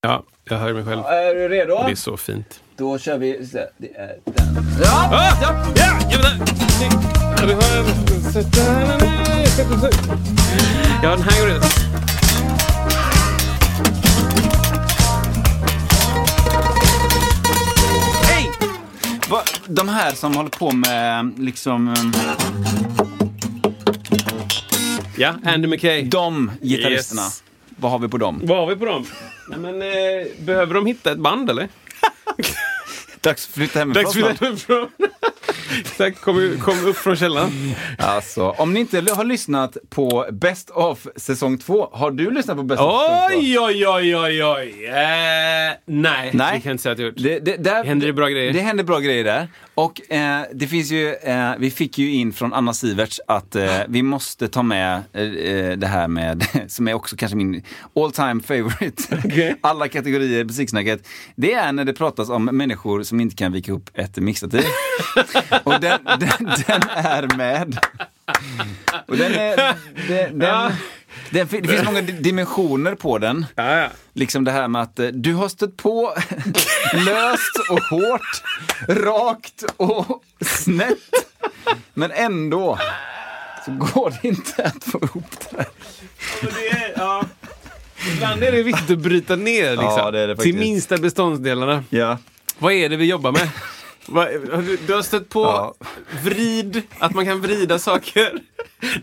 Ja, jag hör mig själv. Är du redo? Det är så fint. Då kör vi. Det är den. Ja! Ah, ja, ja, ja, vänta. Ja. Ja, den här går redan. Hej! De här som håller på med liksom... um, Ja, Andy McKay. De gitarristerna. Yes. Vad har vi på dem? Vad har vi på dem? Nej, men, eh, behöver de hitta ett band eller? Dags att flytta hemifrån Dags för snart. den ifrån. Exakt, kom, kom upp från källaren. Alltså, om ni inte har lyssnat på Best of säsong två, har du lyssnat på Best of säsong två? Oj, oj, oj, oj, oj. Eh, nej, Nej. det kan jag inte säga att jag gjort. Det, det, där, Händer det bra grejer? Det händer bra grejer där. Och eh, det finns ju, eh, vi fick ju in från Anna Siverts att eh, vi måste ta med eh, eh, det här med, som är också kanske min all time favorite, Okej. alla kategorier musiksnacket. Det är när det pratas om människor som inte kan vika ihop ett mixtativ. Och den, den, den är med. Och den är, den, den, Den, det finns många dimensioner på den. Ja, ja. Liksom det här med att eh, du har stött på löst och hårt, rakt och snett. Men ändå så går det inte att få ihop det det är, ja. Ibland är det viktigt att bryta ner liksom, Ja, det det till minsta beståndsdelarna. Ja. Vad är det vi jobbar med? Du har stött på Ja. vrid, att man kan vrida saker.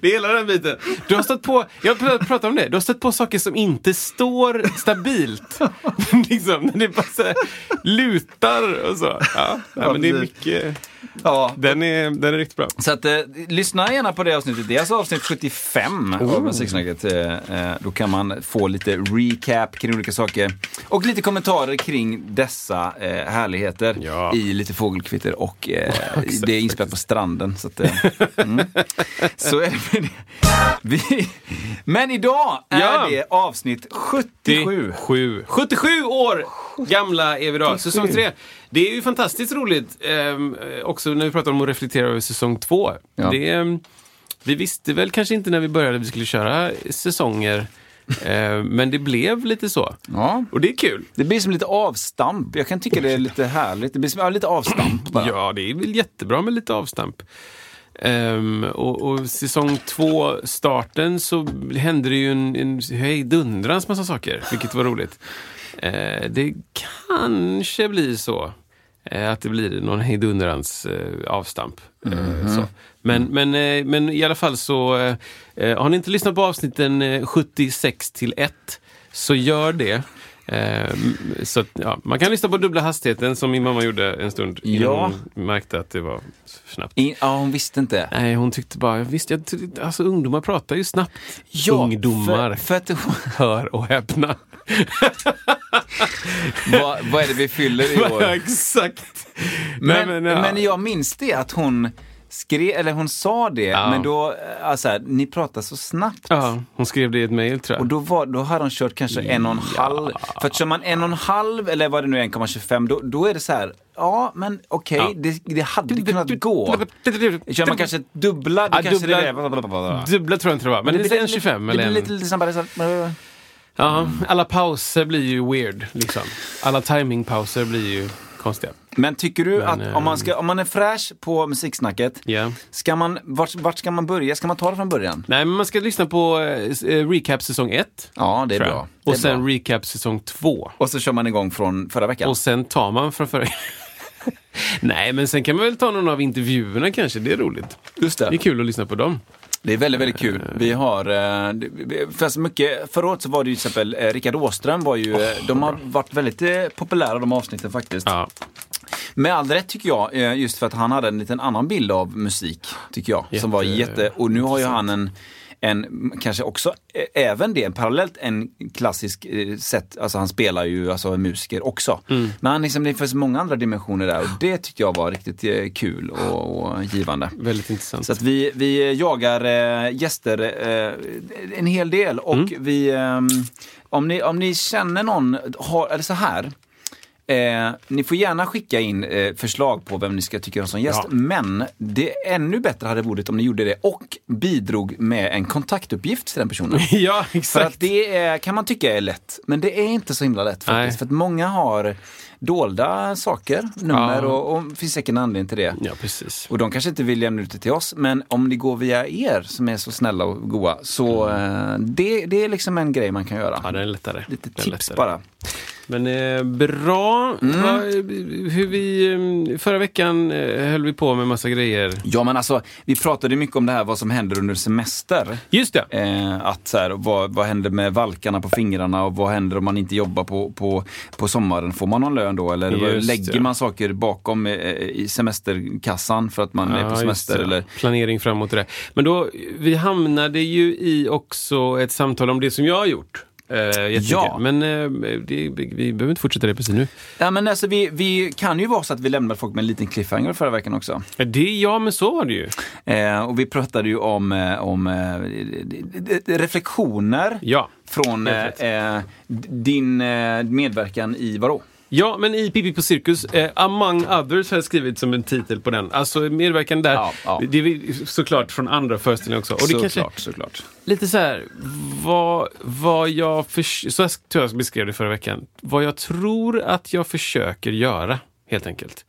Det är hela den biten. Du har stött på, jag pr- pratar om det, du har stött på saker som inte står stabilt. liksom, när det bara så här, lutar och så. Ja, ja, men det är mycket, ja. den är, den är riktigt bra. Så att, eh, lyssna gärna på det avsnittet. Det är alltså avsnitt 75 av Musiksnacket. Eh, eh, då kan man få lite recap kring olika saker. Och lite kommentarer kring dessa eh, härligheter Ja. i lite fågelkvitter. Och eh, det är inspelat på stranden. Så, att, eh, mm. så Vi, men idag är Ja. det avsnitt 77. 77. 77 år gamla är vi då, säsong 3. Det är ju fantastiskt roligt ehm, också när vi pratar om att reflektera över säsong 2. Ja. Det, ehm, vi visste väl kanske inte när vi började att vi skulle köra säsonger, eh, men det blev lite så. Ja. Och det är kul. Det blir som lite avstamp. Jag kan tycka det är lite härligt. Det blir som ja, lite avstamp bara. Ja, det är väl jättebra med lite avstamp. Ehm, och, och säsong två, starten, så hände det ju en, en hejdundrans massa saker, vilket var roligt. Eh, det kanske blir så eh, att det blir någon hejdundrans eh, avstamp. Eh, så. Men, men, men i alla fall så, har ni inte lyssnat på avsnitten eh, 76 till 1 så gör det. Eh, så ja, man kan lyssna på dubbla hastigheten som min mamma gjorde en stund innan Ja. hon märkte att det var snabbt. In, ja, hon visste inte. Nej, hon tyckte bara, visst, jag, alltså ungdomar pratar ju snabbt. Ja, ungdomar, För, för att, hör och häpna. vad, vad är det vi fyller i år? Exakt. Men, Nej, men, ja. jag minns det att hon skrev, eller hon sa det, Ja. men då, eh, alltså, ni pratar så snabbt. Ja, hon skrev det i ett mejl tror jag. Och då, var, då hade hon kört kanske en och en halv. För att kör man en och en halv eller vad det nu är, 1,25, då, då är det så här, ja men okej, Ja. det, det hade kunnat gå. Kör man kanske dubbla, då Ja, kanske dubbla- det är... Dubbla tror jag inte det var, men, det är en 25 det eller en... lite, lite snabbare. Så här. Ja, alla pauser blir ju weird, liksom. Alla timingpauser blir ju konstiga. Men tycker du Men, att om man, ska, om man är fräsch på musiksnacket, Ja. ska man, vart, vart ska man börja? Ska man ta det från början? Nej, men man ska lyssna på eh, recap säsong 1. Ja, det är bra. Det är Och sen bra. recap säsong 2. Och så kör man igång från förra veckan. Och sen tar man från förra... Nej, men sen kan man väl ta någon av intervjuerna kanske. Det är roligt. Just Det är kul att lyssna på dem. Det är väldigt, väldigt kul. Vi har, eh, fast mycket, förra året så var det ju till exempel eh, Rickard Åström var ju, eh, de har varit väldigt eh, populära de avsnitten faktiskt. Ja, Med all rätt tycker jag, eh, just för att han hade en liten annan bild av musik, tycker jag. Som var Jätte- jätte, och nu har ju han en en, kanske också även det, parallellt en klassisk eh, sätt, alltså han spelar ju alltså en musiker också. Mm. Men han liksom, det finns många andra dimensioner där och det tyckte jag var riktigt eh, kul och, och givande. Väldigt intressant. Så att vi, vi jagar eh, gäster en hel del och Mm. vi, eh, om, ni, om ni känner någon, har, eller så här. Eh, ni får gärna skicka in eh, förslag på vem ni ska tycka om som gäst. Ja. Men det ännu bättre hade varit om ni gjorde det och bidrog med en kontaktuppgift till den personen. ja, För exakt. att det är, kan man tycka är lätt, men det är inte så himla lätt faktiskt. Nej. För att många har dolda saker, nummer Ja. och, och det finns säkert en anledning till det. Ja, precis. Och de kanske inte vill lämna ut det till oss, men om det går via er som är så snälla och goa, så eh, det, det är liksom en grej man kan göra. Ja, den är lättare. Lite tips lättare. bara. Men eh, bra. Mm. Va, hur vi, eh, förra veckan eh, höll vi på med massa grejer. Ja men alltså, vi pratade mycket om det här vad som händer under semester. Just det. Eh, att så här, vad, vad händer med valkarna på fingrarna och vad händer om man inte jobbar på, på, på sommaren? Får man någon lön då? Eller Just lägger det. man saker bakom eh, i semesterkassan för att man är på semester? Eller? Planering framåt det. Men då, vi hamnade ju i också ett samtal om det som jag har gjort. Jättemycket. Ja. Men eh, det, vi behöver inte fortsätta det precis nu. Ja, men alltså, vi, vi kan ju vara så att vi lämnar folk med en liten cliffhanger förra veckan också. Det, ja, men så var det ju. Eh, och vi pratade ju om, om reflektioner Ja. från din medverkan i vadå? Ja, men i Pippi på Cirkus, eh, Among Others har jag skrivit som en titel på den. Alltså medverkan där, Ja, ja. det är såklart från andra föreställningar också. Och det såklart, kanske såklart. lite så här, vad, vad jag, förs- så jag tror jag beskrev det förra veckan, vad jag tror att jag försöker göra, helt enkelt.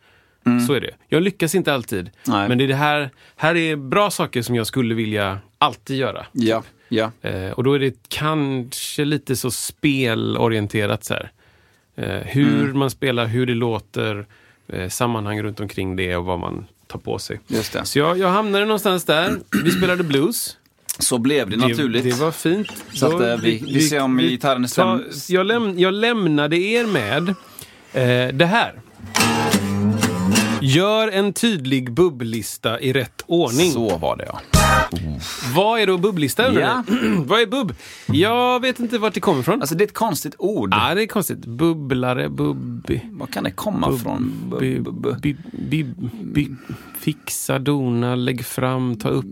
Så är det. Jag lyckas inte alltid, Mm. Nej. men det är det här, här är bra saker som jag skulle vilja alltid göra. Ja, ja. Eh, och då är det kanske lite så spelorienterat så här. Eh, hur Mm. man spelar, hur det låter, eh, sammanhang runt omkring det och vad man tar på sig. Just det. Så jag, jag hamnade någonstans där. Vi spelade blues. Så blev det naturligt. Det, var fint. Så att, Då- eh, vi- vi ser om gitarren är ta- stämd. jag, läm, jag lämnade er med eh, det här. Gör en tydlig bubblista i rätt ordning. Så var det ja. Vad är då bubblista? undrar Ja. Vad är bubb? Jag vet inte vart det kommer ifrån. Alltså det är ett konstigt ord. Ja, det är konstigt. Bubblare, bubbi. Var kan det komma från? Bu- Bi, bu- bu- bi, bi, bi, fixa, dona, lägg fram, ta upp,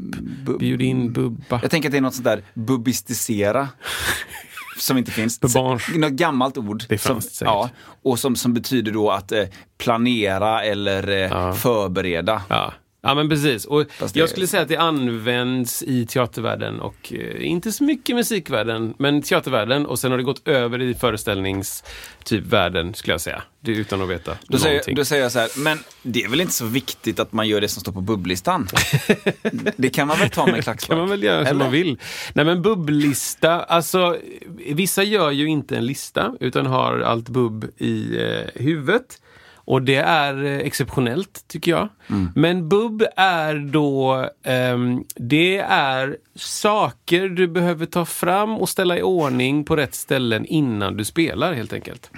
bjud in, bubba. Jag tänker att det är något sånt där bubbistisera. Som inte finns. Något gammalt ord. Det som, säkert. ja, Och som, som betyder då att eh, planera eller eh, förbereda. Ja. Ja, men precis. Och Fast det- jag skulle säga att det används i teatervärlden och eh, inte så mycket musikvärlden, men teatervärlden och sen har det gått över i föreställningstypvärlden skulle jag säga. Det utan att veta Då säger, någonting. då säger jag så här, men det är väl inte så viktigt att man gör det som står på bubblistan? det kan man väl ta med klackspark? kan man väl göra som Eller? man vill. Nej men bubblista, alltså vissa gör ju inte en lista utan har allt bubb i eh, huvudet. Och det är eh, exceptionellt tycker jag. Men bubb är då, ehm, det är saker du behöver ta fram och ställa i ordning på rätt ställen innan du spelar helt enkelt.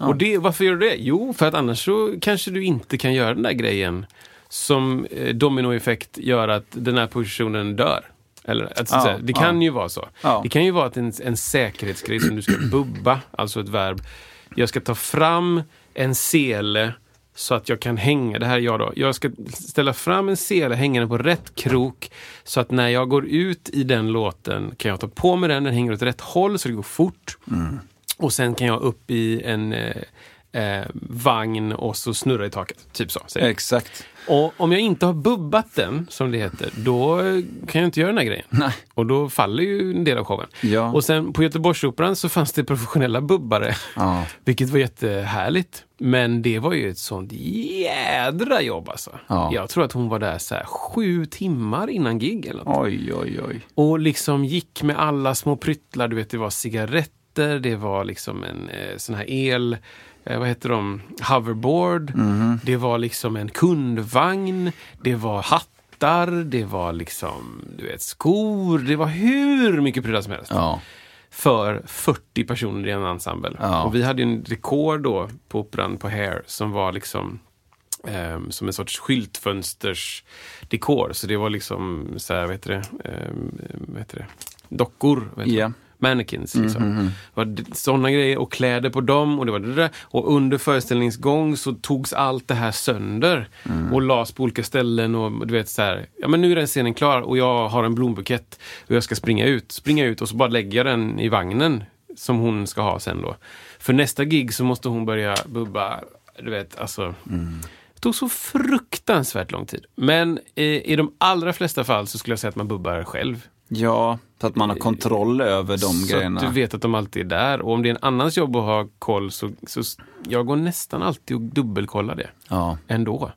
Och det, varför gör du det? Jo, för att annars så kanske du inte kan göra den där grejen som eh, dominoeffekt gör att den här positionen dör. Eller, att, Ja, säga, det kan ja. ju vara så. Ja. Det kan ju vara att en, en säkerhetsgrej som du ska bubba, alltså ett verb. Jag ska ta fram en sele så att jag kan hänga, det här är jag då, jag ska ställa fram en sele hängande på rätt krok så att när jag går ut i den låten kan jag ta på mig den, den hänger åt rätt håll så det går fort. Och sen kan jag upp i en eh, vagn och så snurra i taket. Typ så. säger. Exakt. Och om jag inte har bubbat den, som det heter, då kan jag inte göra den här grejen. Nej. Och då faller ju en del av showen. Ja. Och sen på Göteborgsoperan så fanns det professionella bubbare. Ja. Vilket var jättehärligt. Men det var ju ett sånt jädra jobb alltså. Ja. Jag tror att hon var där så här sju timmar innan gig eller något. Oj, oj, oj. Och liksom gick med alla små pryttlar. Du vet, det var cigaretter, det var liksom en eh, sån här el... Eh, vad heter de? Hoverboard. Det var liksom en kundvagn. Det var hattar. Det var liksom, du vet, skor. Det var hur mycket prylar som helst. Ja. För 40 personer i en ensemble. Ja. Och vi hade en rekord då på operan på Hair som var liksom ehm, som en sorts skyltfönstersdekor. Så det var liksom så här, vad heter det, ehm, vad heter det? dockor. Vad heter Ja. Mannequins. Liksom. Det var sådana grejer och kläder på dem. Och det var det där. Och under föreställningens gång så togs allt det här sönder och lades på olika ställen. Och du vet så här, ja men nu är den scenen klar och jag har en blombukett och jag ska springa ut. Springa ut och så bara lägger jag den i vagnen som hon ska ha sen då. För nästa gig så måste hon börja bubba, du vet, alltså. Det tog så fruktansvärt lång tid. Men eh, i de allra flesta fall så skulle jag säga att man bubbar själv. Ja, så att man har kontroll över de så grejerna. att du vet att de alltid är där. Och om det är en annans jobb att ha koll så, så jag går nästan alltid och dubbelkollar det. Ja. Ändå.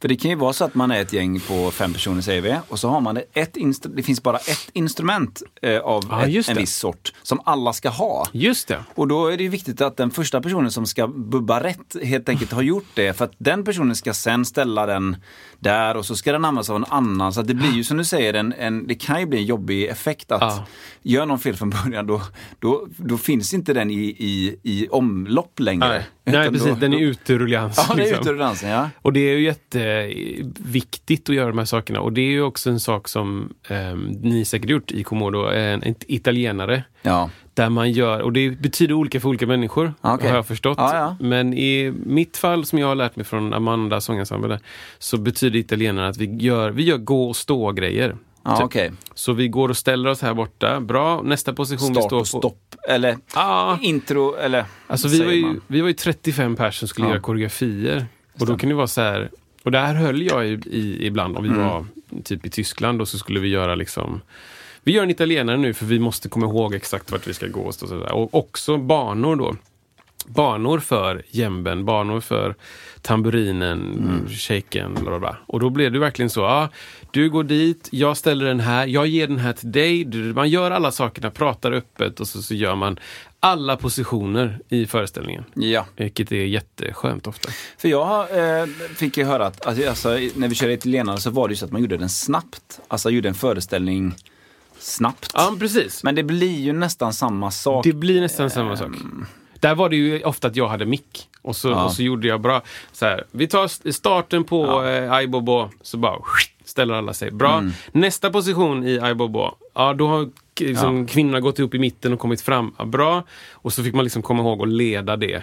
För det kan ju vara så att man är ett gäng på fem personer säger vi och så har man ett instru- det finns bara ett instrument eh, av Ja, ett, en det. viss sort som alla ska ha. Just det. Och då är det ju viktigt att den första personen som ska bubba rätt helt enkelt har gjort det. För att den personen ska sen ställa den där och så ska den användas av en annan. Så det blir ju som du säger, en, en, det kan ju bli en jobbig effekt att Ja. gör någon fel från början då, då, då finns inte den i, i, i omlopp längre. Nej, Nej precis. då- Den är ute ur ruljans. Ja, det är liksom. ute ur dansen, ja. Och det är ju jätteviktigt att göra de här sakerna. Och det är ju också en sak som eh, ni säkert gjort i Komodo, en, en italienare. Ja. Där man gör, och det betyder olika för olika människor, Ja, okej. har jag förstått. Ja, ja. Men i mitt fall, som jag har lärt mig från Amanda sångensemble, så betyder italienare att vi gör, vi gör gå och stå-grejer. Ja, Typ. okej. Så vi går och ställer oss här borta. Bra, nästa position vi Start står och på. Eller Ja, intro, eller alltså vi var, ju, vi var ju 35 personer som skulle Ja. göra koreografier. Och då kan det vara så här, och där höll jag i, i, ibland, om vi Mm. var typ i Tyskland och så skulle vi göra liksom vi gör en italienare nu för vi måste komma ihåg exakt vart vi ska gå. Och, så där. och också banor då. Banor för jämben, banor för tamburinen, Mm. shaken, bla bla. Och då blev det verkligen så, ja, du går dit, jag ställer den här, jag ger den här till dig. Du- Man gör alla sakerna, pratar öppet och så, så gör man alla positioner i föreställningen. Ja, Vilket är jätteskönt ofta. för jag eh, fick ju höra att alltså, alltså, när vi körde italienare så var det ju så att man gjorde den snabbt. Alltså gjorde en föreställning snabbt. Ja, precis. Men det blir ju nästan samma sak. Det blir nästan samma sak. Där var det ju ofta att jag hade mick. Och så, Ja. och så gjorde jag bra. Så här, vi tar st- starten på Ja. eh, Aibobo, så bara ställer alla sig. Bra. Nästa position i Aibobo, ja då har liksom, kvinnorna gått upp i mitten och kommit fram. Ja, bra. Och så fick man liksom komma ihåg att leda det.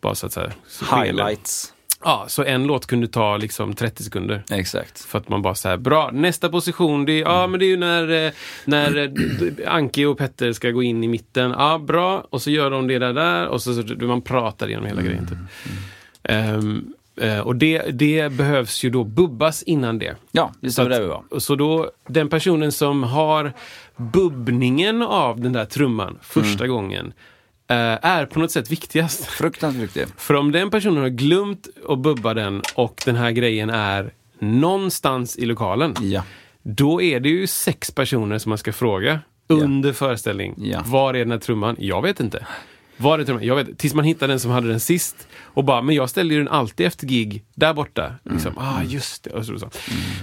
Bara så att så här, så. Highlights. Ja, så en låt kunde ta liksom 30 sekunder. Exakt. För att man bara säger bra, nästa position, det är, ja, men det är ju när, eh, när eh, Anki och Petter ska gå in i mitten. Ja, bra. Och så gör de det där, där och så, så man pratar igenom hela grejen. Typ. Eh, och det, det behövs ju då bubbas innan det. Ja, det att, där vi var. så då, den personen som har bubbningen av den där trumman första gången eh, är på något sätt viktigast. Fruktansvärt viktigt. För om den personen har glömt att bubba den och den här grejen är någonstans i lokalen, Ja. då är det ju sex personer som man ska fråga under föreställning. Ja. Var är den här trumman? Jag vet inte. Var är trumman? Jag vet Tills man hittar den som hade den sist. Och bara, men jag ställer ju den alltid efter gig där borta. Liksom, Mm. ah, just det. Och så, så.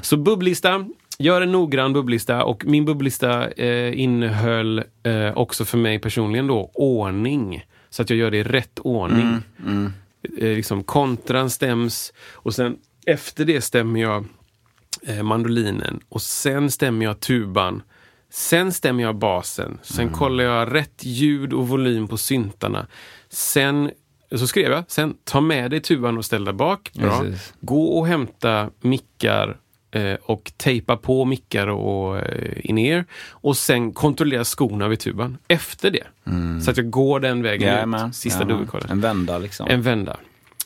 så bubblista, gör en noggrann bubblista. Och min bubblista eh, innehöll eh, också för mig personligen då ordning. Så att jag gör det i rätt ordning. Mm, Eh, liksom kontran stäms och sen efter det stämmer jag eh, mandolinen och sen stämmer jag tuban. Sen stämmer jag basen. Sen kollar jag rätt ljud och volym på syntarna. Sen så skrev jag, sen ta med dig tuban och ställ där bak. Bra. Precis. Gå och hämta mickar och tejpa på mickar och eh, in-ear. Och sen kontrollera skorna vid tuban efter det. Så att jag går den vägen Jajamän, ut. Sista jajamän. dubbelkollen. En vända liksom. En vända.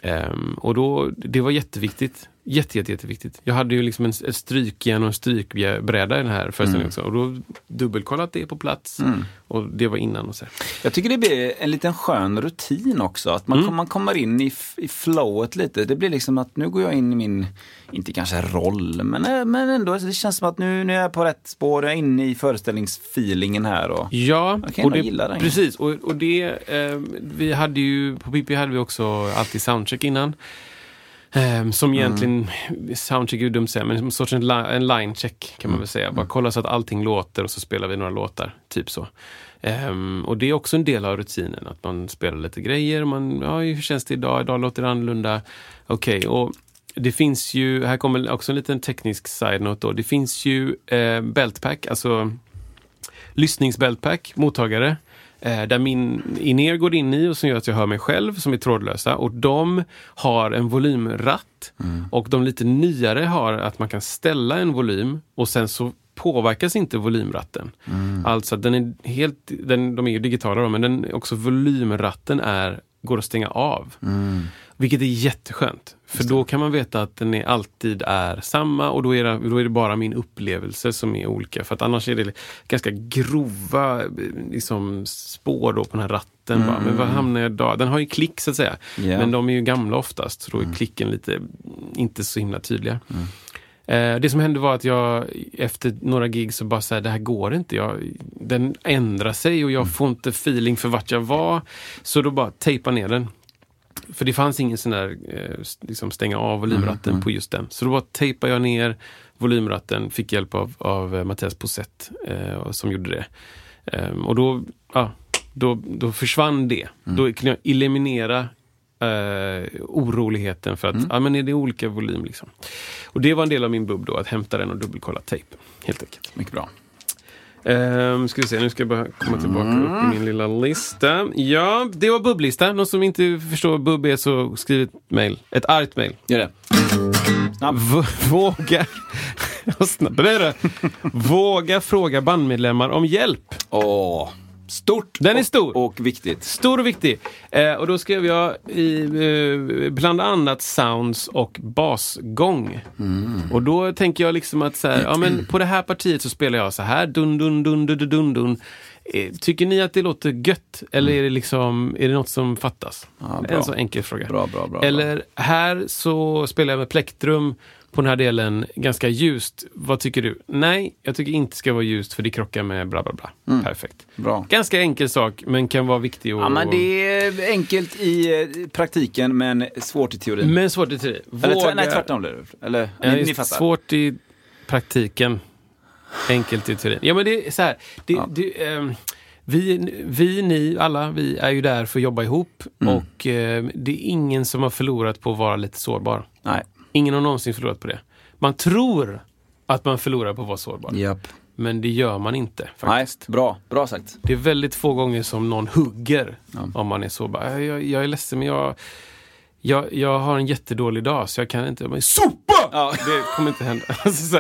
Ehm, och då, det var jätteviktigt. Jätte, jätte, jätteviktigt. Jag hade ju liksom en, ett strykjärn och en strykbräda i den här föreställningen också. Och då dubbelkollat det på plats. Och det var innan och så. Jag tycker det blir en liten skön rutin också. Att man, man kommer in i, i flowet lite. Det blir liksom att nu går jag in i min, inte kanske roll, men, eh, men ändå. Det känns som att nu, nu är jag på rätt spår. Jag är inne i föreställningsfeelingen här. Och, Ja, Jag kan ändå gilla den. precis. Och, och det, eh, vi hade ju, på Pippi hade vi också alltid soundcheck innan. Eh, som egentligen, soundcheck är dumt säga, men som sorts en, li- en line-check kan man väl säga. Bara kolla så att allting låter och så spelar vi några låtar. Typ så. Ehm, och det är också en del av rutinen, att man spelar lite grejer. Man, ja, hur känns det idag? Idag låter det annorlunda. Okej, och det finns ju, här kommer också en liten teknisk side-note då. Det finns ju eh, beltpack, alltså lyssningsbeltpack, mottagare. Eh, där min in-ear går in i och som gör att jag hör mig själv, som är trådlösa. Och de har en volymratt. Och de lite nyare har att man kan ställa en volym och sen så påverkas inte volymratten. Alltså den är helt, den, de är ju digitala då, men den, också volymratten är, går att stänga av. Vilket är jätteskönt. För då kan man veta att den är, alltid är samma och då är, det, då är det bara min upplevelse som är olika. För att annars är det ganska grova liksom, spår då på den här ratten. Bara, men var hamnar jag då? Den har ju klick så att säga. Ja. Men de är ju gamla oftast, så då är klicken lite inte så himla tydliga. Eh, det som hände var att jag efter några gig så bara så det här går inte. Jag, den ändrar sig och jag får inte feeling för vart jag var. Så då bara tejpa ner den. För det fanns ingen sån där eh, liksom stänga av volymratten på just den. Så då bara tejpade jag ner volymratten, fick hjälp av, av eh, Mattias Posett eh, som gjorde det. Ehm, och då, ja, då, då försvann det. Då kunde jag eliminera eh, oroligheten för att ja, men är det olika volym. Liksom. Och det var en del av min bubb då, att hämta den och dubbelkolla tejp. Helt enkelt. Mycket bra. Um, ska vi se, nu ska jag bara komma tillbaka upp i min lilla lista. Ja, det var bubblista. Någon som inte förstår vad bubb är så skriv ett mail. Ett argt mail. Gör det. V- våga... Våga fråga bandmedlemmar om hjälp. Åh, stort Den är stor. och viktigt. Stor och viktig. Eh, och då skrev jag i eh, bland annat sounds och basgång. Och då tänker jag liksom att så här, ja, men på det här partiet så spelar jag så här, dun dun dun dun dun dun. Eh, Tycker ni att det låter gött eller är det liksom, är det något som fattas? Ja, en så enkel fråga. Bra, bra, bra, Eller här så spelar jag med plektrum på den här delen ganska ljust. Vad tycker du? Nej, jag tycker inte det ska vara ljust för det krockar med bla bla bla. Perfekt. Bra. Ganska enkel sak men kan vara viktig. Och, Ja, men det är enkelt i eh, praktiken men svårt i teorin. Men svårt i teori. Eller Våga- tv- nej, tvärtom blir det. Eller, Ja, ni, ni fattar. Svårt i praktiken. Enkelt i teorin. Ja men det är så här. Det, Ja. det, ehm, vi, vi, ni, alla, vi är ju där för att jobba ihop. Mm. Och eh, det är ingen som har förlorat på att vara lite sårbar. Nej. Ingen har någonsin förlorat på det. Man tror att man förlorar på att vara sårbar. Japp. Men det gör man inte Nej, faktiskt. bra. Bra sagt. Det är väldigt få gånger som någon hugger om man är sårbar. "Äh, Jag, jag är ledsen men jag, jag, jag har en jättedålig dag så jag kan inte... Men sopa! Ja. Det kommer inte hända. Alltså,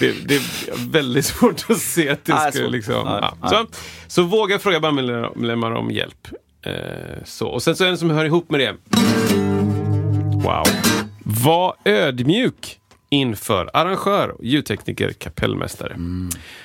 det, det är väldigt svårt att se att det Ja, är skulle liksom... Ja, Ja. ja. Så, så våga fråga bandmedlemmar om hjälp. Eh, så. Och sen så är det en som hör ihop med det. Wow. Var ödmjuk inför arrangör, ljudtekniker, kapellmästare.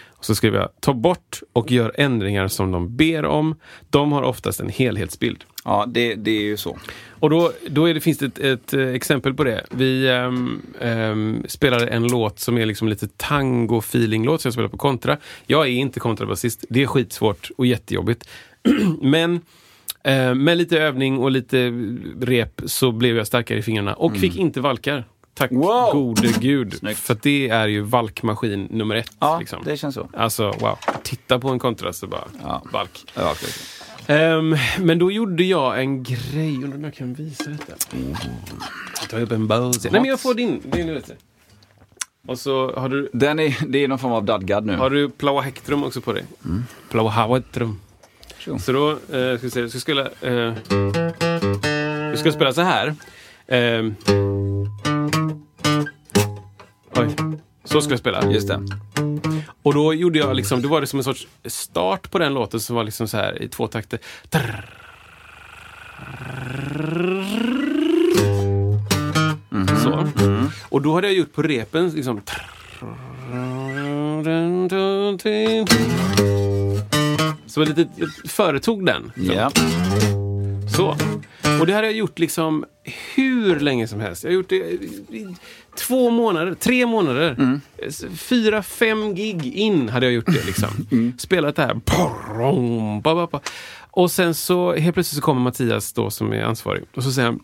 Och så skriver jag, ta bort och gör ändringar som de ber om. De har oftast en helhetsbild. Ja, det, det är ju så. Och då, då det, finns det ett, ett eh, exempel på det. Vi ehm, ehm, spelade en låt som är liksom lite tango-feeling-låt som jag spelar på kontra. Jag är inte kontrabasist. Det är skitsvårt och jättejobbigt. Men eh, med lite övning och lite rep så blev jag starkare i fingrarna och fick inte valkar. Tack Wow! gode gud. Snyggt. För det är ju valkmaskin nummer ett. Ja, liksom. det känns så. Alltså wow, titta på en kontra så bara Ja. valk. Ja, okej, okej. Ehm, men då gjorde jag en grej, undrar om jag kan visa detta. Jag tar upp en bose. Nej men jag får din, din lite. Och så har du, Den är, det är någon form av dadgad nu. har du Plaua Hektrum också på dig. Mm. Plaua Hektrum. Sure. Så då, eh, ska vi se, du ska spela, eh, du ska spela så här. Ehm. oj, så ska jag spela. Just det. Och då gjorde jag liksom, då var det som en sorts start på den låten som var liksom så här i två takter. Så. Och då hade jag gjort på repen liksom. Så jag lite, jag företog den. Ja. Så. Och det hade jag gjort liksom hur länge som helst. Jag har gjort det i två månader, tre månader. Fyra, fem gig in hade jag gjort det. Liksom. Spelat det här. Och sen så helt plötsligt så kommer Mattias då som är ansvarig. Och så säger han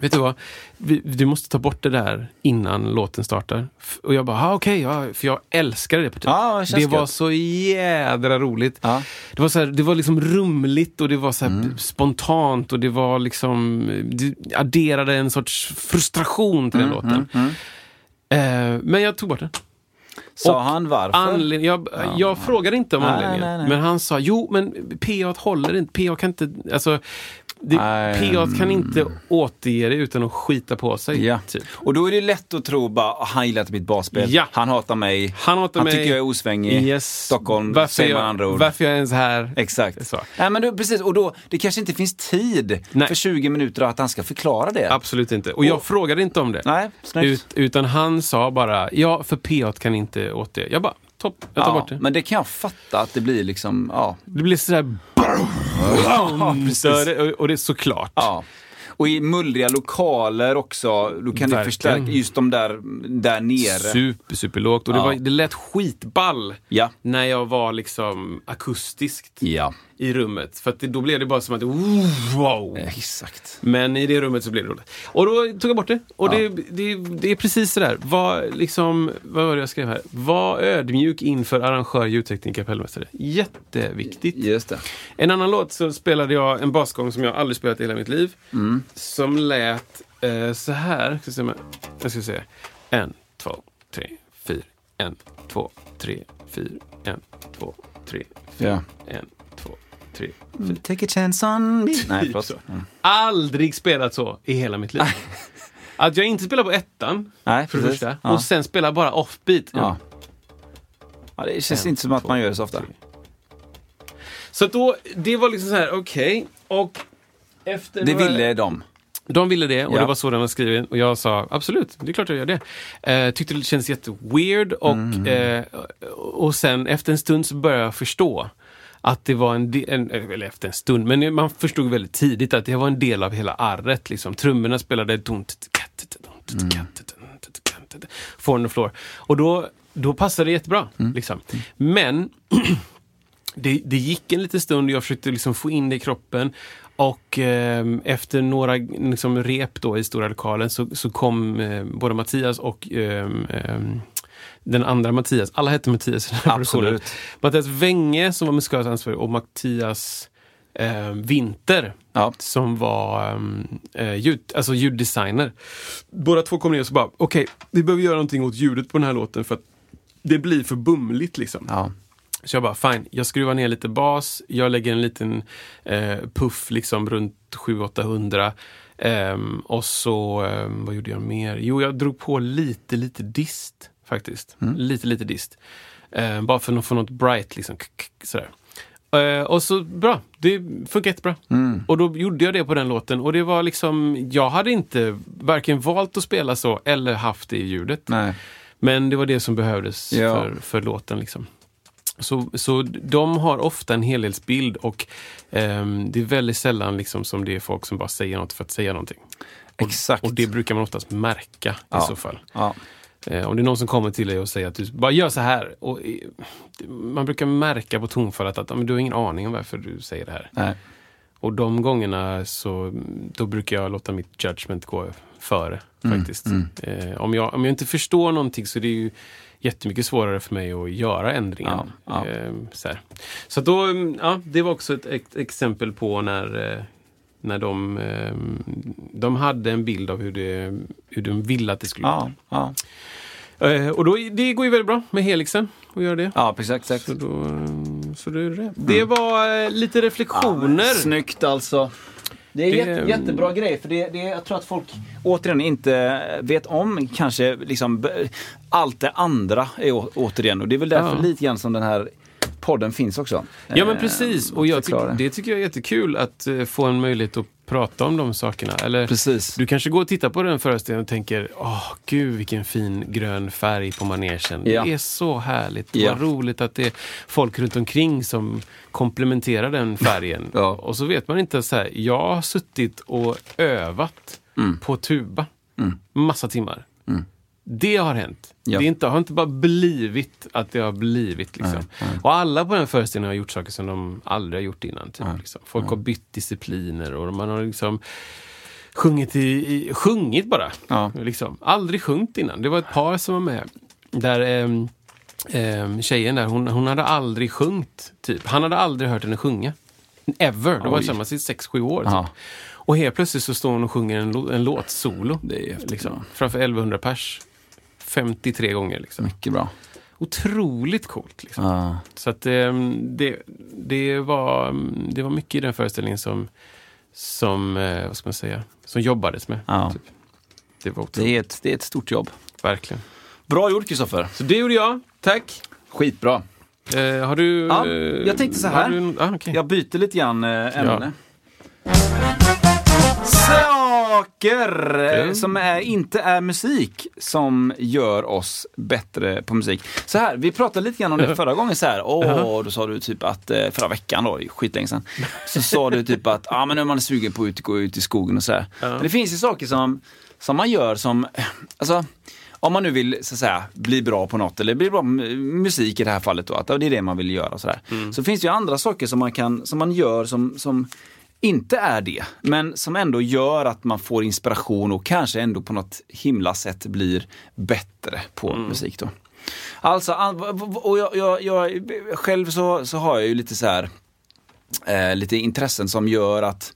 vet du vad? Vi, du måste ta bort det där innan låten startar. Och jag bara, ah, okej, ja, för jag älskade det partiet. Ja, det det var så jädra roligt. Ja. Det var, så här, det var liksom rumligt och det var så Mm. spontant och det var liksom, det adderade en sorts frustration till Mm, den låten. Eh, men jag tog bort den. Sa Och han varför? Anled- jag, jag frågade inte om Nej, anledningen. nej, nej. Men han sa, jo men PA håller inte. PA kan inte, alltså, det, PA kan inte återge det utan att skita på sig. Ja. Typ. Och då är det lätt att tro bara, "Ah, han gillar inte mitt basspel. Ja. Han hatar mig. Han hatar han mig. tycker jag är osvängig. Yes. Stockholm, varför säger man jag, andra ord. Varför jag är ens här. Exakt. Så. Nej, men då, precis, och då, det kanske inte finns tid Nej. för 20 minuter att han ska förklara det. Absolut inte. Och jag Och- frågade inte om det. Nej. Ut, utan han sa bara, ja för PA kan inte återge. Jag bara, topp, jag tar ja, bort det. Men det kan jag fatta att det blir liksom, ja. Det blir sådär... precis. och, det är såklart. ja. Och i mullriga lokaler också, då kan det Verkligen. förstärka just de där, där nere. Super, super lågt. Och det, Ja. var, det lät skitball Ja. när jag var liksom akustiskt Ja, i rummet. För det, då blev det bara som att, wow. exakt. Men i det rummet så blev det roligt. Och då tog jag bort det. Och det, det, det är precis sådär. Var liksom, vad var det jag skrev här? Var ödmjuk inför arrangör, ljudtekniker, kapellmästare. Jätteviktigt. Just det. En annan låt så spelade jag en basgång som jag aldrig spelat i hela mitt liv. Mm. Som lät eh, så här. Ska se jag, jag ska se. En, två, tre, fyra. En, två, tre, fyra. En, två, tre, fyra. Ja. En, två, tre, fyra. Take a chance on me. Nej, Typ förlåt. så. Mm. Aldrig spelat så i hela mitt liv. Att jag inte spelar på ettan, Nej, för det precis. första. Ja. Och sen spelar bara offbeat. Ja. ja, det känns En, inte som att man gör det så ofta. tre. Så att då, det var liksom så här, okej. Och efter Det några- ville de. De ville det och Ja. det var så den var skriven. Och jag sa absolut, det är klart jag gör det. Eh, tyckte det kändes jätteweird och, Mm. eh, och sen efter en stund så började jag förstå att det var en, en eller efter en stund, men man förstod väldigt tidigt att det var en del av hela arret. Liksom. Trummorna spelade Four on the floor. Och då, då passade det jättebra. Liksom. Men det, det gick en liten stund och jag försökte liksom få in det i kroppen. Och eh, efter några liksom, rep då i stora lokalen så, så kom eh, både Mattias och eh, den andra Mattias, alla hette Mattias i den här Absolut. produktionen. Mattias Wenge som var musikaliskt ansvarig och Mattias eh, Winter Ja. som var eh, ljud, alltså ljuddesigner. Båda två kom ner och så bara, okej, vi behöver göra någonting åt ljudet på den här låten för att det blir för bumligt liksom. Ja. Så jag bara, fine, jag skruvar ner lite bas, jag lägger en liten eh, puff liksom runt 700-800. Ehm, och så, ehm, vad gjorde jag mer? Jo, jag drog på lite, lite dist faktiskt. Lite, lite dist. Ehm, bara för att få något bright liksom. Sådär. Eh, och så bra, det funkar jättebra. Och då gjorde jag det på den låten och det var liksom, jag hade inte varken valt att spela så eller haft det i ljudet. Nej. Men det var det som behövdes Ja. för, för låten. Liksom. Så, så de har ofta en helhetsbild och ehm, det är väldigt sällan liksom, som det är folk som bara säger något för att säga någonting. Och, Exakt. och det brukar man oftast märka Ja. i så fall. Ja. Eh, om det är någon som kommer till dig och säger att du bara gör så här. Och, eh, man brukar märka på tonfallet att men du har ingen aning om varför du säger det här. Nej. Och de gångerna så då brukar jag låta mitt judgment gå före faktiskt. Eh, om, jag, om jag inte förstår någonting så är det ju jättemycket svårare för mig att göra ändringen. Ja, ja. Så så då, mm, ja, det var också ett, ett exempel på när, när de, eh, de hade en bild av hur, det, hur de ville att det skulle Ja. Ja. Eh, och då, det går ju väldigt bra med Helixen att göra det. Ja, exakt. exakt. Så, då, så det är det. Det var eh, lite reflektioner. Snyggt alltså. Det är Det- jätte, jättebra grej, för det, det, jag tror att folk återigen inte vet om kanske liksom allt det andra är å, återigen. Och det är väl därför Ja. lite grann som den här podden finns också. Ja men Eh, precis, och jag tyck, det tycker jag är jättekul att eh, få en möjlighet att prata om de sakerna. Eller, Precis. Du kanske går och tittar på den föreställningen och tänker, åh gud vilken fin grön färg på manegen. Ja. Det är så härligt. Ja. Vad roligt att det är folk runt omkring som komplementerar den färgen. Ja. Och så vet man inte, så här, jag har suttit och övat Mm. på tuba massa timmar. Det har hänt. Ja. Det är inte, har inte bara blivit att det har blivit. Liksom. Och alla på den föreställningen har gjort saker som de aldrig har gjort innan. Typ, liksom. Folk har bytt discipliner och man har liksom sjungit, i, i, sjungit bara. Ja. Liksom. Aldrig sjungit innan. Det var ett par som var med. Där ehm, ehm, tjejen där, hon, hon hade aldrig sjungit. Typ. Han hade aldrig hört henne sjunga. Ever. De var tillsammans i 6-7 år. Typ. Ja. Och helt plötsligt så står hon och sjunger en, en låt solo. Det är. Liksom, framför 1100 pers. 53 gånger. Liksom. Mycket bra. Otroligt coolt. Liksom. Ja. Så att ehm, det, det, var, mm, det var mycket i den föreställningen som, som, eh, vad ska man säga, som jobbades med. Ja. Typ. Det var otroligt. Det, är ett, det är ett stort jobb. Verkligen. Bra gjort Kristoffer. Så det gjorde jag. Tack. Skitbra. Eh, har du... Ja, eh, jag tänkte så här. Du, ah, okej. Jag byter lite grann eh, ämne. Saker Mm. som är, inte är musik som gör oss bättre på musik. Så här, vi pratade lite grann om det förra gången. Så här, åh, då sa du typ att, eh, förra veckan då, skitlänge sedan. Så sa du typ att, ja ah, men nu är man sugen på att gå ut i skogen och så här. Men det finns ju saker som, som man gör som, alltså om man nu vill så att säga, bli bra på något, eller bli bra på mu- musik i det här fallet, då, att det är det man vill göra. Så, där. så finns det ju andra saker som man, kan, som man gör som, som inte är det, men som ändå gör att man får inspiration och kanske ändå på något himla sätt blir bättre på musik. Då. Alltså, och jag, jag, jag, själv så, så har jag ju lite så här eh, lite intressen som gör att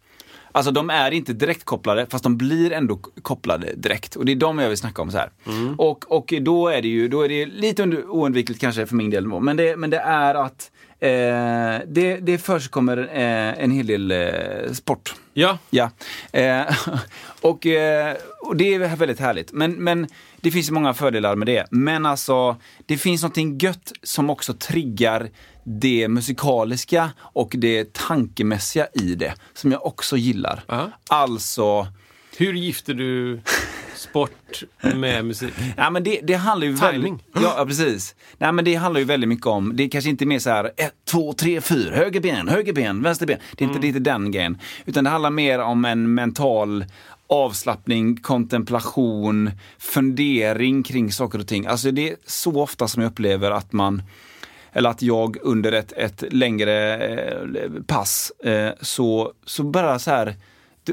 Alltså de är inte direkt kopplade fast de blir ändå kopplade direkt. Och det är de jag vill snacka om så här. Och, och då är det ju då är det lite oundvikligt kanske för min del. Men det, men det är att eh, det, det försigkommer eh, en hel del eh, sport. Ja. Ja, eh, och, eh, och det är väldigt härligt. Men, men det finns många fördelar med det. Men alltså, det finns någonting gött som också triggar det musikaliska och det tankemässiga i det, som jag också gillar. Aha. Alltså, Hur gifter du sport med musik? Ja, men det, det handlar ju Timing. väldigt... Ja, precis. Nej, men det handlar ju väldigt mycket om, det är kanske inte mer så här, ett, två, tre, fyra, höger ben, höger ben, vänster ben. Det är inte, det är inte den grejen. Utan det handlar mer om en mental avslappning, kontemplation, fundering kring saker och ting. Alltså det är så ofta som jag upplever att man eller att jag under ett, ett längre eh, pass eh, så, så bara så här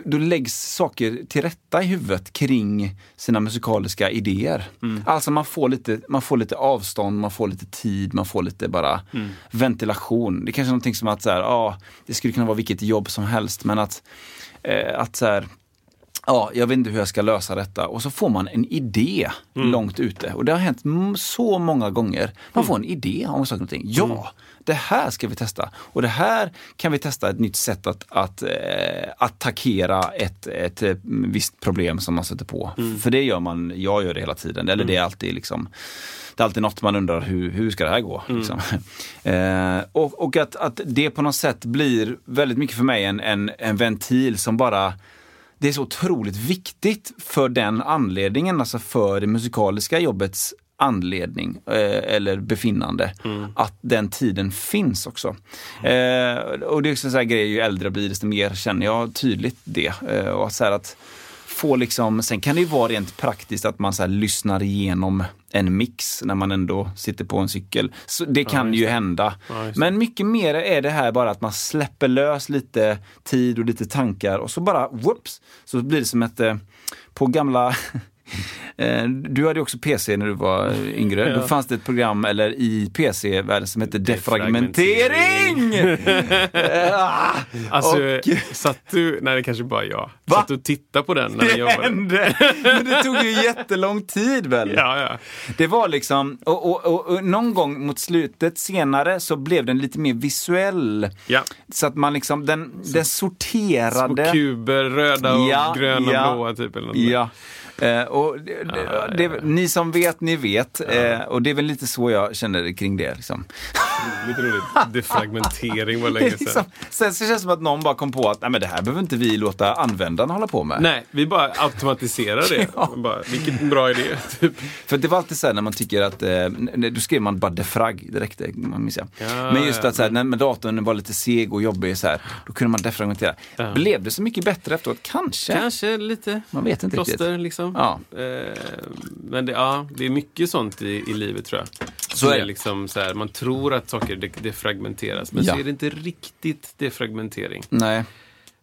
då, läggs saker till rätta i huvudet kring sina musikaliska idéer. Alltså man får, lite, man får lite avstånd, man får lite tid, man får lite bara ventilation. Det är kanske är någonting som att så här, ja, det skulle kunna vara vilket jobb som helst men att, eh, att så här, Ja, jag vet inte hur jag ska lösa detta. Och så får man en idé långt ute. Och det har hänt så många gånger. Man får en idé om saker och ting. Ja, det här ska vi testa. Och det här kan vi testa ett nytt sätt att, att eh, attackera ett, ett eh, visst problem som man sätter på. För det gör man, jag gör det hela tiden. Eller det är alltid liksom det är alltid något man undrar, hur, hur ska det här gå? Liksom. Eh, och och att, att det på något sätt blir väldigt mycket för mig en, en, en ventil som bara det är så otroligt viktigt för den anledningen, alltså för det musikaliska jobbets anledning eh, eller befinnande, att den tiden finns också. Eh, och det är också sån här grej, ju äldre jag blir desto mer känner jag tydligt det. Eh, och så att få liksom, sen kan det ju vara rent praktiskt att man så lyssnar igenom en mix när man ändå sitter på en cykel. Så det kan ju hända. Ja, det. Men mycket mer är det här bara att man släpper lös lite tid och lite tankar och så bara whoops, så blir det som ett, eh, på gamla Du hade också PC när du var yngre. Ja. Då fanns det ett program, eller i PC-världen, som hette defragmentering! Ah, Alltså, och- satt du... Nej, det kanske bara jag. Va? Satt du och tittade på den när jag Det jobbade? hände! Men det tog ju jättelång tid väl? Ja, ja. Det var liksom, och, och, och, och någon gång mot slutet senare så blev den lite mer visuell. ja. Så att man liksom, den, den Små sorterade. kuber, röda och Ja, gröna, ja, blåa typ. Eller något där. Eh, och det, Ja, det, ja. Ni som vet, ni vet. Eh, och det är väl lite så jag känner kring det. Liksom. Lite roligt. Defragmentering var Det länge liksom, sedan. sen så känns det som att någon bara kom på att Nej, men det här behöver inte vi låta användarna hålla på med. Nej, vi bara automatiserar det. Ja. bara, vilken bra idé. Typ. För det var alltid så här när man tycker att, eh, då skrev man bara defrag direkt, det man minns jag. Ja, Men just att så här, när datorn var lite seg och jobbig så här, då kunde man defragmentera. Ja. Blev det så mycket bättre efteråt? Kanske. Kanske lite Man vet inte plåster riktigt. liksom. Ja. Eh, men det, ja, det är mycket sånt i, i livet tror jag. Så är det. Liksom så här, man tror att saker de- defragmenteras, men Ja. så är det inte riktigt defragmentering. Nej.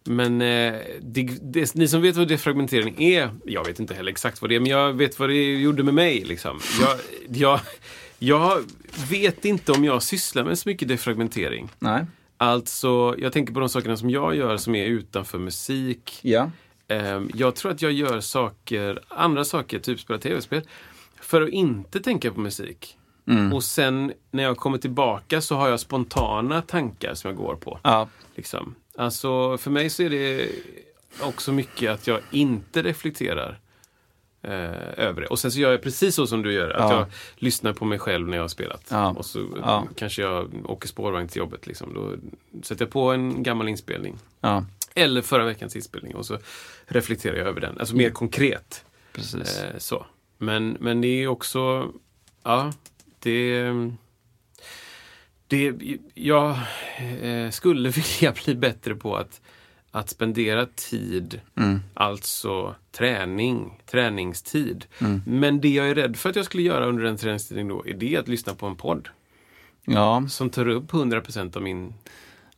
Men eh, det, det, ni som vet vad defragmentering är, jag vet inte heller exakt vad det är, men jag vet vad det gjorde med mig. Liksom. Jag, jag, jag vet inte om jag sysslar med så mycket defragmentering. Nej. Alltså, jag tänker på de sakerna som jag gör som är utanför musik. Ja. Ehm, Jag tror att jag gör saker, andra saker, typ spela tv-spel, för att inte tänka på musik. Och sen när jag kommer tillbaka så har jag spontana tankar som jag går på. Ja. Liksom. Alltså, för mig så är det också mycket att jag inte reflekterar eh, över det. Och sen så gör jag precis så som du gör, att Ja. jag lyssnar på mig själv när jag har spelat. Ja. Och så kanske jag åker spårvagn till jobbet. Liksom. Då sätter jag på en gammal inspelning. Eller förra veckans inspelning och så reflekterar jag över den. Alltså mer konkret. Precis. Eh, så. Men, men det är också, ja, det... det jag eh, skulle vilja bli bättre på att, att spendera tid, alltså träning, träningstid. Men det jag är rädd för att jag skulle göra under den träningstiden då, är det att lyssna på en podd Ja. som tar upp 100% av min...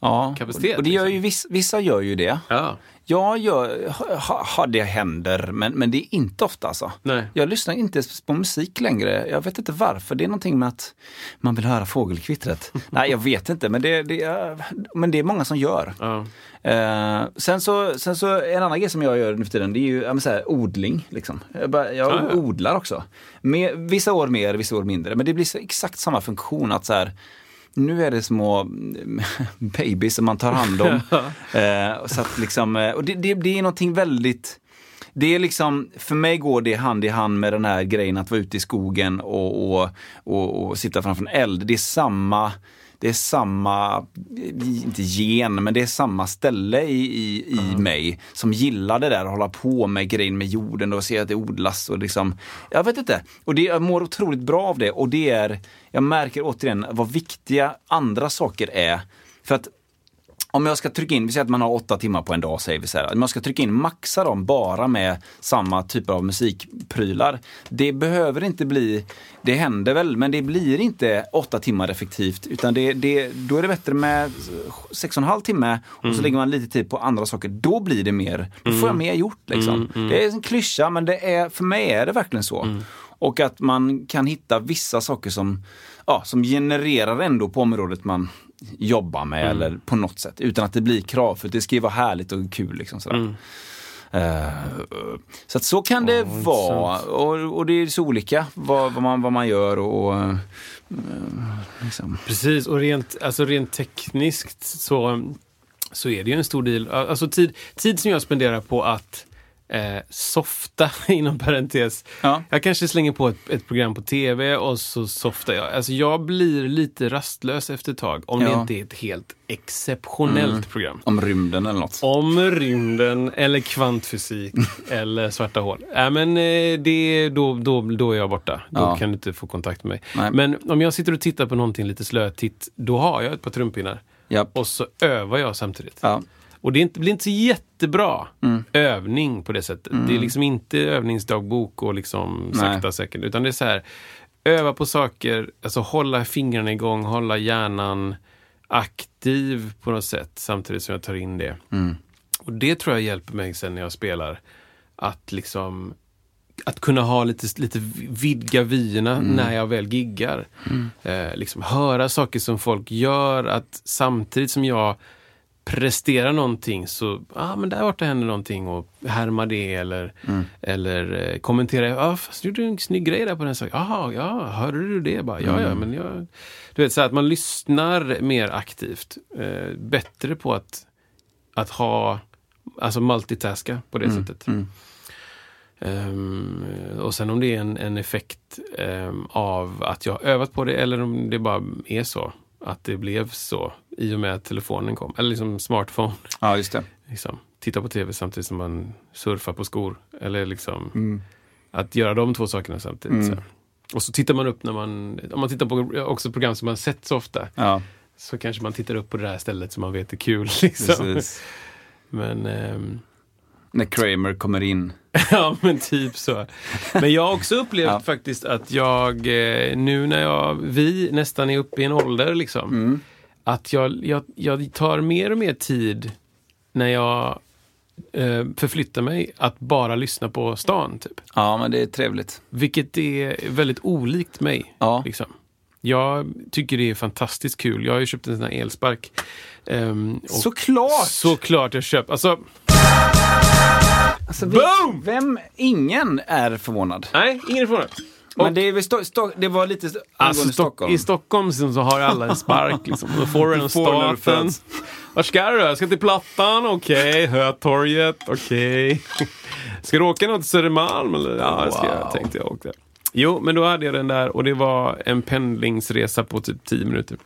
ja. Kapacitet, Och det gör liksom. ju vissa, vissa gör ju det. Ja, Jag gör, ha, ha, det händer, men, men det är inte ofta alltså. nej. Jag lyssnar inte på musik längre. Jag vet inte varför. Det är någonting med att man vill höra fågelkvittret. Nej, jag vet inte, men det, det, är- men det är många som gör. Ja. Eh, sen, så, sen så en annan grej som jag gör nu för tiden, det är ju ja, så här, odling. Liksom. Jag, bara, jag Ja, ja. odlar också. Med, vissa år mer, vissa år mindre. Men det blir så exakt samma funktion. att så här, nu är det små mm, babys som man tar hand om. Eh, så att liksom, eh, och det, det, det är någonting väldigt det är liksom, för mig går det hand i hand med den här grejen att vara ute i skogen och, och, och, och sitta framför en eld. Det är samma, det är samma, inte gen, men det är samma ställe i, i, i mig som gillar det där att hålla på med grejen med jorden och se att det odlas och liksom, jag vet inte. Och det, jag mår otroligt bra av det och det är, jag märker återigen vad viktiga andra saker är. För att om jag ska trycka in, vi säger att man har åtta timmar på en dag, säger vi så här. Om jag ska trycka in, maxa dem bara med samma typ av musikprylar. Det behöver inte bli, det händer väl, men det blir inte åtta timmar effektivt. Utan det, det, då är det bättre med sex och en halv timme och så lägger man lite tid på andra saker. Då blir det mer, då får jag mer gjort. Liksom. Det är en klyscha, men det är, för mig är det verkligen så. Och att man kan hitta vissa saker som, ja, som genererar ändå på området man jobba med Mm. eller på något sätt. Utan att det blir krav, för det ska ju vara härligt och kul. Liksom, sådär. Mm. Eh, så att så kan det vara. Och, och det är så olika vad, vad, man, vad man gör. och, och eh, liksom. Precis, och rent, alltså rent tekniskt så, så är det ju en stor del. Alltså tid, tid som jag spenderar på att eh, softa, inom parentes. Ja. Jag kanske slänger på ett, ett program på tv och så softar jag. Alltså jag blir lite rastlös efter ett tag om det Ja. inte är ett helt exceptionellt program. Om rymden eller något. Om rymden eller kvantfysik eller svarta hål. Äh, men eh, det, då, då, då är jag borta. Då Ja. kan du inte få kontakt med mig. Nej. Men om jag sitter och tittar på någonting lite slötitt, då har jag ett par trumpinnar. Ja. Och så övar jag samtidigt. Ja. Och det är inte, blir inte så jättebra övning på det sättet. Det är liksom inte övningsdagbok och liksom Nej. sakta säkert. Utan det är så här, öva på saker, alltså hålla fingrarna igång, hålla hjärnan aktiv på något sätt samtidigt som jag tar in det. Och det tror jag hjälper mig sen när jag spelar. Att liksom att kunna ha lite, lite vidga vyerna när jag väl giggar. Eh, liksom höra saker som folk gör, att samtidigt som jag presterar någonting så, ja ah, men där borta händer någonting och härma det eller, eller eh, kommentera, ja ah, fast du gjorde en snygg grej där på den saken. Jaha, ja, hörde du det? Bara, ja, ja, men jag... Du vet, så att man lyssnar mer aktivt. Eh, bättre på att, att ha, alltså multitaska på det sättet. Ehm, och sen om det är en, en effekt ehm, av att jag övat på det eller om det bara är så. Att det blev så i och med att telefonen kom. Eller liksom smartphone. ja, just det. Liksom. Titta på tv samtidigt som man surfar på skor. Eller liksom att göra de två sakerna samtidigt. Så. Och så tittar man upp när man, om man tittar på också program som man sett så ofta. Ja, Så kanske man tittar upp på det här stället som man vet är kul. Liksom. Men ehm, När Kramer kommer in. Ja, men typ så. Men jag har också upplevt Ja. faktiskt att jag, eh, nu när jag, vi nästan är uppe i en ålder liksom, Mm. att jag, jag, jag tar mer och mer tid när jag eh, förflyttar mig att bara lyssna på stan. Typ. Ja, men det är trevligt. Vilket är väldigt olikt mig. Ja. Liksom. Jag tycker det är fantastiskt kul. Jag har ju köpt en sån här elspark. Och Såklart! Såklart jag köpt. Alltså, Alltså, vi, Boom! Vem, ingen är förvånad. nej, ingen är förvånad. Men det, är Sto- Sto- det var lite Alltså, Stock- Stockholm. I Stockholm så så har alla en spark. Liksom. Då får du den staten. föds. Var ska du? Jag ska till Plattan, okej. Hötorget, okej. Ska du åka något till Södermalm? Eller? Ja, det ska jag, tänkte jag. Åkte. Jo, men då hade jag den där och det var en pendlingsresa på typ 10 minuter.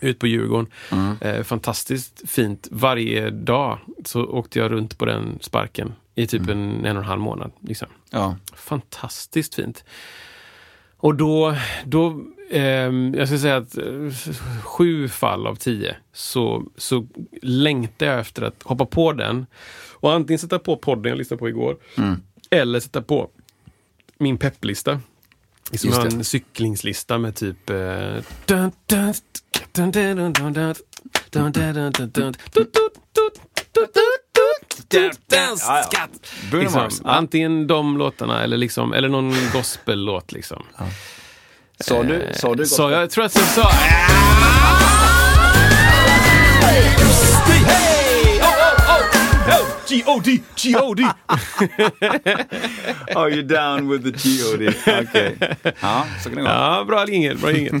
Ut på Djurgården. Mm. Eh, fantastiskt fint. Varje dag så åkte jag runt på den sparken i typ Mm. en, en och en halv månad. Liksom. Ja. Fantastiskt fint. Och då, då ehm, jag ska säga att eh, sju fall av tio så, så längtar jag efter att hoppa på den och antingen sätta på podden jag lyssnade på igår eller sätta på min pepplista. Som har en cyklingslista med typ... eh, dun, dun, dun, Dance, ja, ja. Liksom, Mars. Antingen de låtarna eller, liksom, eller någon gospellåt. Liksom. Ja. Sa du, eh, sa du gospel? Så jag tror att jag sa... Oh, oh, oh! G-O-D, G-O-D! Are you down with the G-O-D? Okej. Okay. Ja, så kan det gå. Ja, bra jingel, bra jingel.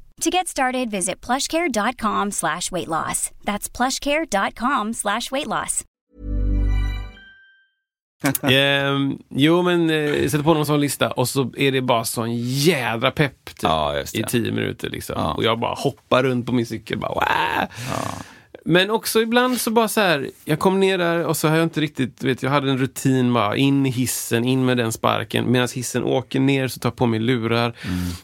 To get started, visit plushcare.com slash weight loss. That's plushcare.com slash weight loss. Ehm, jo, men eh, sätt på någon sån lista och så är det bara sån jädra pepp typ, Ja, just det. i tio minuter. Liksom. Ja. Och jag bara hoppar runt på min cykel. Bara, Wah! Men också ibland så bara så här, jag kom ner där och så har jag inte riktigt, vet, jag hade en rutin bara, in i hissen, in med den sparken. Medan hissen åker ner så tar jag på mig lurar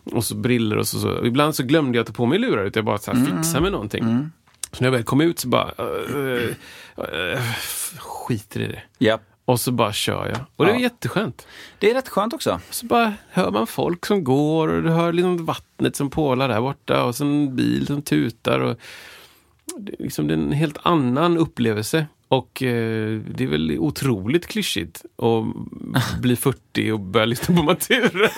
och så briller och så. så. Ibland så glömde jag att ta på mig lurar, utan jag bara så här, fixar med någonting. Så när jag väl kom ut så bara, uh, uh, skiter i det. Japp. Och så bara kör jag. Och det är Ja. jätteskönt. Det är rätt skönt också. Så bara hör man folk som går och du hör liksom vattnet som pålar där borta och så en bil som tutar. Och liksom, det är en helt annan upplevelse. Och eh, det är väl otroligt klyschigt att bli 40 och börja lyssna på naturen.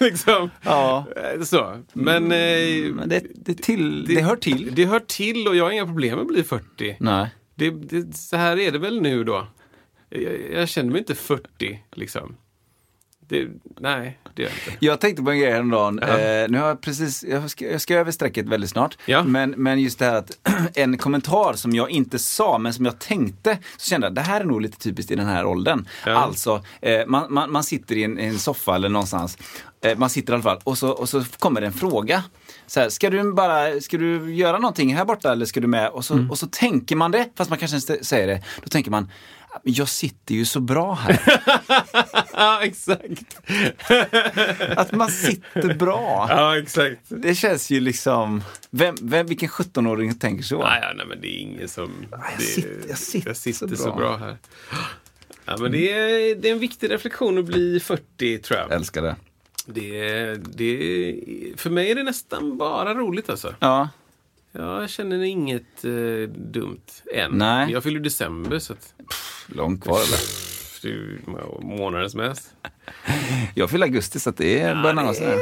liksom. Ja. Eh, Så. Men, eh, Men det, det, till, det, hör till. Det hör till och jag har inga problem med att bli 40. Nej. Det, det, så här är det väl nu då. Jag, jag känner mig inte 40 liksom. Det, nej, det gör jag inte. Jag tänkte på en grej häromdagen. Ja. Eh, nu har jag precis, jag ska, jag ska över strecket väldigt snart. Ja. Men, men just det här att en kommentar som jag inte sa men som jag tänkte, så kände jag det här är nog lite typiskt i den här åldern. Ja. Alltså, eh, man, man, man sitter i en, en soffa eller någonstans, eh, man sitter i alla fall och så, och så kommer det en fråga. Så här, ska du bara, ska du göra någonting här borta eller ska du med? Och så, Mm. och så tänker man det, fast man kanske inte säger det. Då tänker man, "Men jag sitter ju så bra här. Ja, exakt. Att man sitter bra. Ja, exakt. Det känns ju liksom, vem, vem, vilken 17-åring tänker så? Nej, ja, nej, men det är ingen som... jag det, sitter- jag sitter så så, bra. bra. här. Ja, men det är, det är en viktig reflektion att bli 40, tror jag. Älskar det. Det, det, för mig är det nästan bara roligt alltså. Ja, Jag känner inget eh, dumt än. Nej. Jag fyller december så att långt kvar eller? det är ju månader som helst. Jag fyller augusti så att det är börjar närma sig. nu.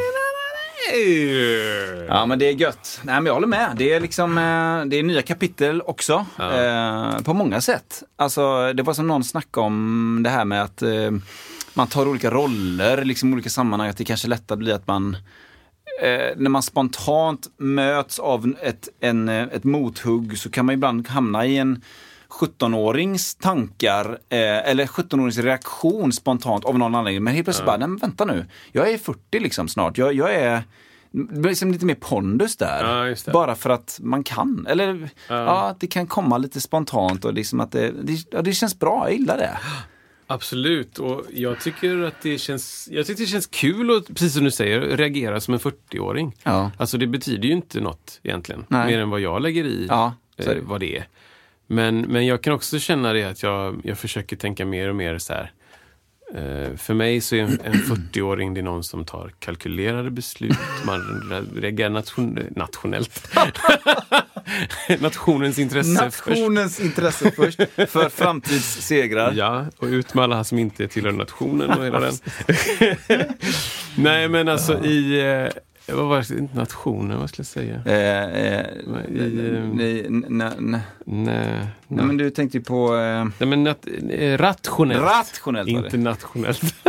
Ja, men det är gött. Nej, men jag håller med. Det är liksom, eh, det är nya kapitel också. Eh, på många sätt. Alltså, det var som någon snackade om det här med att eh, man tar olika roller, liksom olika sammanhang. Att det kanske lättare blir att man eh, när man spontant möts av ett, en, eh, ett mothugg så kan man ibland hamna i en 17-årings tankar eh, eller 17-årings reaktion spontant av någon anledning. Men helt plötsligt bara, nej vänta nu, jag är 40 liksom snart. Jag, jag är det blir liksom lite mer pondus där. Ja. Bara för att man kan. Eller ja. att det kan komma lite spontant och liksom att det, det, ja, det känns bra, jag gillar det. Absolut, och jag tycker att det känns, jag tycker det känns kul att, precis som du säger, reagera som en 40-åring. Ja. Alltså det betyder ju inte något egentligen, Nej. mer än vad jag lägger i Ja, eh, vad det är. Men, men jag kan också känna det att jag, jag försöker tänka mer och mer så här. Eh, för mig så är en, en 40-åring det är någon som tar kalkylerade beslut, man re- reagerar nation, nationellt. Nationens intresse först. Nationens intresse först för framtidssegrar. Ja, och ut med alla som inte tillhör nationen och hela den. Nej, men alltså i... Vad var det? Inte nationen, vad skulle jag säga? Nej, men du tänkte ju på eh, Nej, men nat- eh, rationellt. rationellt var det. Inte nationellt.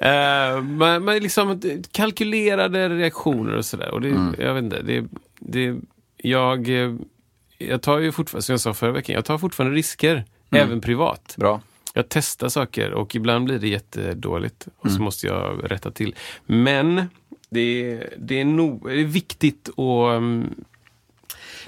Eh, man, man liksom kalkylerade reaktioner och sådär. Och det, Mm. jag vet inte, det, det, jag, eh, jag tar ju fortfarande, som jag sa förra veckan, jag tar fortfarande risker. Mm. Även privat. Bra. Jag testar saker och ibland blir det jättedåligt och Mm. så måste jag rätta till. Men det är, det är, nog, det är viktigt att um,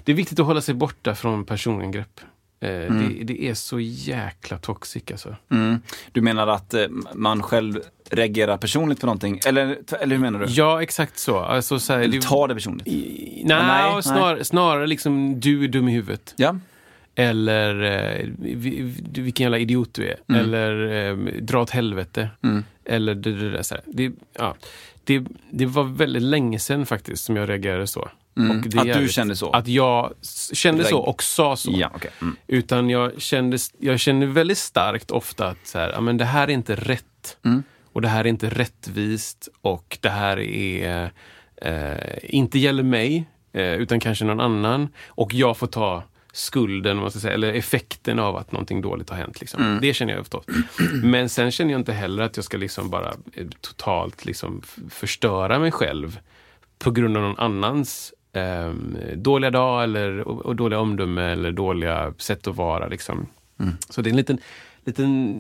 det är viktigt att hålla sig borta från personangrepp. Eh, det, det är så jäkla toxic alltså. Mm. Du menar att eh, man själv reagerar personligt på någonting? Eller, eller hur menar du? Ja, exakt så. Alltså, så här, Eller tar det personligt? I- nej, nej, nej. snar, snarare liksom du är dum i huvudet. Ja. Eller eh, vi, vi, vilken jävla idiot du är. Mm. Eller eh, dra åt helvete. Eller det, det, där, så. Det, ja, det, det var väldigt länge sedan faktiskt som jag reagerade så. Mm. Att du kände så? Att jag kände så och sa så. Ja, okej. Mm. Utan jag kände, jag kände väldigt starkt ofta att så här, men det här är inte rätt. Mm. Och det här är inte rättvist. Och det här är eh, inte gäller mig, eh, utan kanske någon annan. Och jag får ta skulden, man ska säga, eller effekten av att någonting dåligt har hänt. Liksom. Mm. Det känner jag förstås. Men sen känner jag inte heller att jag ska liksom bara eh, totalt liksom förstöra mig själv på grund av någon annans eh, dåliga dag eller och, och dåliga omdöme eller dåliga sätt att vara. Liksom. Så det är en liten, liten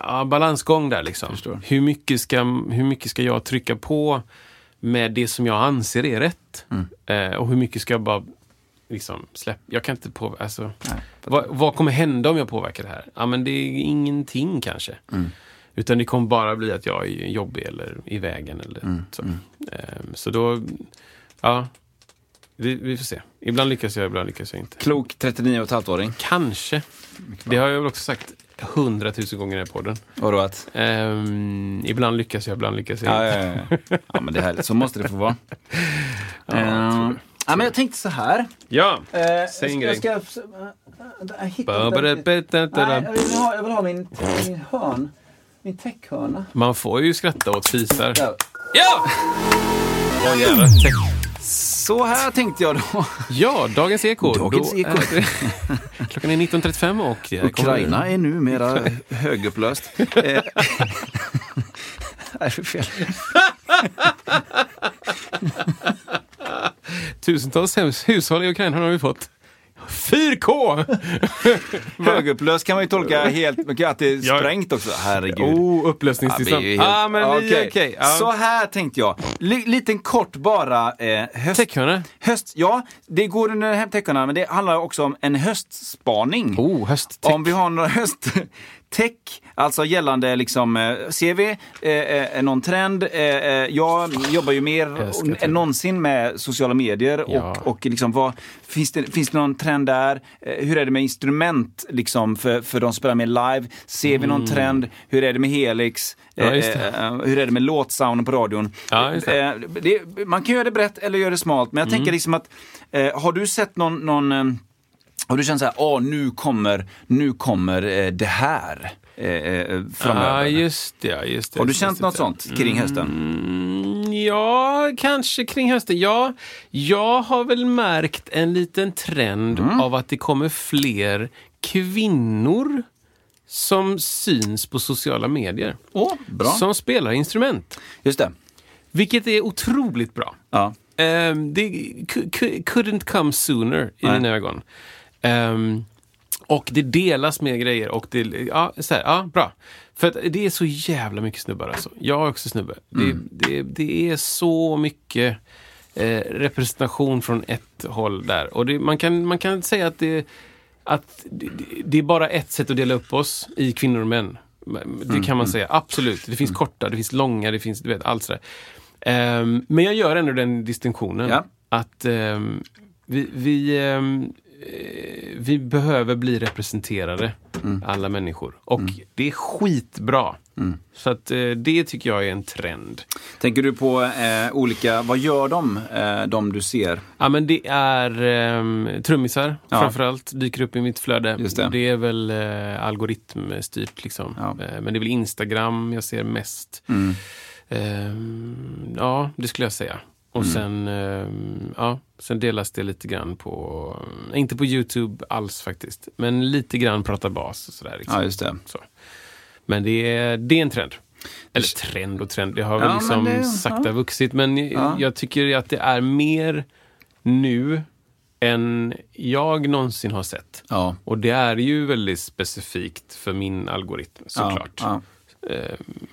ja, balansgång där. Liksom. Hur, mycket ska, hur mycket ska jag trycka på med det som jag anser är rätt? Eh, och hur mycket ska jag bara liksom släppa? Jag kan inte på, alltså, vad, vad kommer hända om jag påverkar det här? Ja, men det är ingenting kanske. Utan det kommer bara bli att jag är jobbig eller i vägen. Eller så. Ehm, så då, ja, vi, vi får se. Ibland lyckas jag, ibland lyckas jag inte. Klok 39,5-åring. Kanske. Det har jag väl också sagt hundratusen gånger i den här podden. Vadå att? Ehm, ibland lyckas jag, ibland lyckas jag Ja, inte. ja, ja. ja, men det är härligt. Så måste det få vara. Ja, det. Ja, men jag tänkte så här. Ja, Eh, Säg en jag grej. jag ska, jag ba- da- da- Nej, jag vill ha, jag vill ha min, min hörn. Min täckhörna. man får ju skratta åt fisar. Ja! Jävlar. Tack. Så här tänkte jag då. Ja, Dagens Eko. Dagens Eko. är det- Klockan är 19.35 och... det kommer- Ukraina är numera högupplöst. Eh, Nej, för fel. Tusentals hus- hushåll i Ukraina har vi fått. 4K! Högupplöst kan man ju tolka helt mycket att det är sprängt också. Herregud. Oh, upplösningstillstånd. Ja, ah, men Okej. okej. Ja. Så här tänkte jag. L- liten kort bara. Eh, höst, Täckhörna. höst, ja, det går under den här täckhörnan, men det handlar också om en höstspaning. Oh, hösttäck. Om vi har några hösttech, alltså gällande liksom, eh, ser vi eh, eh, någon trend? Eh, eh, jag jobbar ju mer än någonsin med sociala medier Ja. och, och liksom vad, finns, det, finns det någon trend där? Eh, hur är det med instrument liksom för, för de som spelar med live? Ser vi någon trend? Hur är det med Helix? Mm. Ja. Eh, eh, hur är det med låtsounden på radion? Ja, det. Eh, det, man kan göra det brett eller göra det smalt, men jag Mm. tänker liksom att eh, har du sett någon, någon har du känt så här, åh nu kommer, nu kommer eh, det här eh, eh, framöver? Ja, just det. Just det Har du just känt det, något just det. sånt kring hösten? Mm, Ja, kanske kring hösten. Ja, jag har väl märkt en liten trend Mm. av att det kommer fler kvinnor som syns på sociala medier. Åh, bra. Som spelar instrument. Just det. Vilket är otroligt bra. Ja. Ehm, det cou- cou- couldn't come sooner i Nej. mina ögon. Ehm, och det delas med grejer och det, ja, så här, ja, bra. För det är så jävla mycket snubbar alltså. Jag är också snubbe. Det, det, det är så mycket eh, representation från ett håll där. Och det, man, kan, man kan säga att det, att det, är bara ett sätt att dela upp oss i kvinnor och män. Det kan man säga, absolut. Det finns korta, det finns långa, det finns du vet, allt sådär. Ehm, men jag gör ändå den distinktionen. Ja. Att ehm, vi, vi, eh, vi behöver bli representerade, alla människor. Och det är skitbra. Så att eh, det tycker jag är en trend. Tänker du på eh, olika, vad gör de, eh, de du ser? Ja men det är um, trummisar Ja. framförallt, dyker upp i mitt flöde. Just det. är väl uh, algoritmstyrt liksom. Ja. Eh, men det är väl Instagram jag ser mest. Mm. Ehm, ja, det skulle jag säga. Och Mm. sen, ehm, ja, sen delas det lite grann på, inte på Youtube alls faktiskt, men lite grann prata bas och sådär. Liksom. Ja, just det. Så. Men det är, det är en trend. Eller trend och trend, det har väl Ja, liksom det- sakta ja. vuxit. Men Ja. jag tycker att det är mer nu än jag någonsin har sett. Ja. Och det är ju väldigt specifikt för min algoritm såklart. Ja,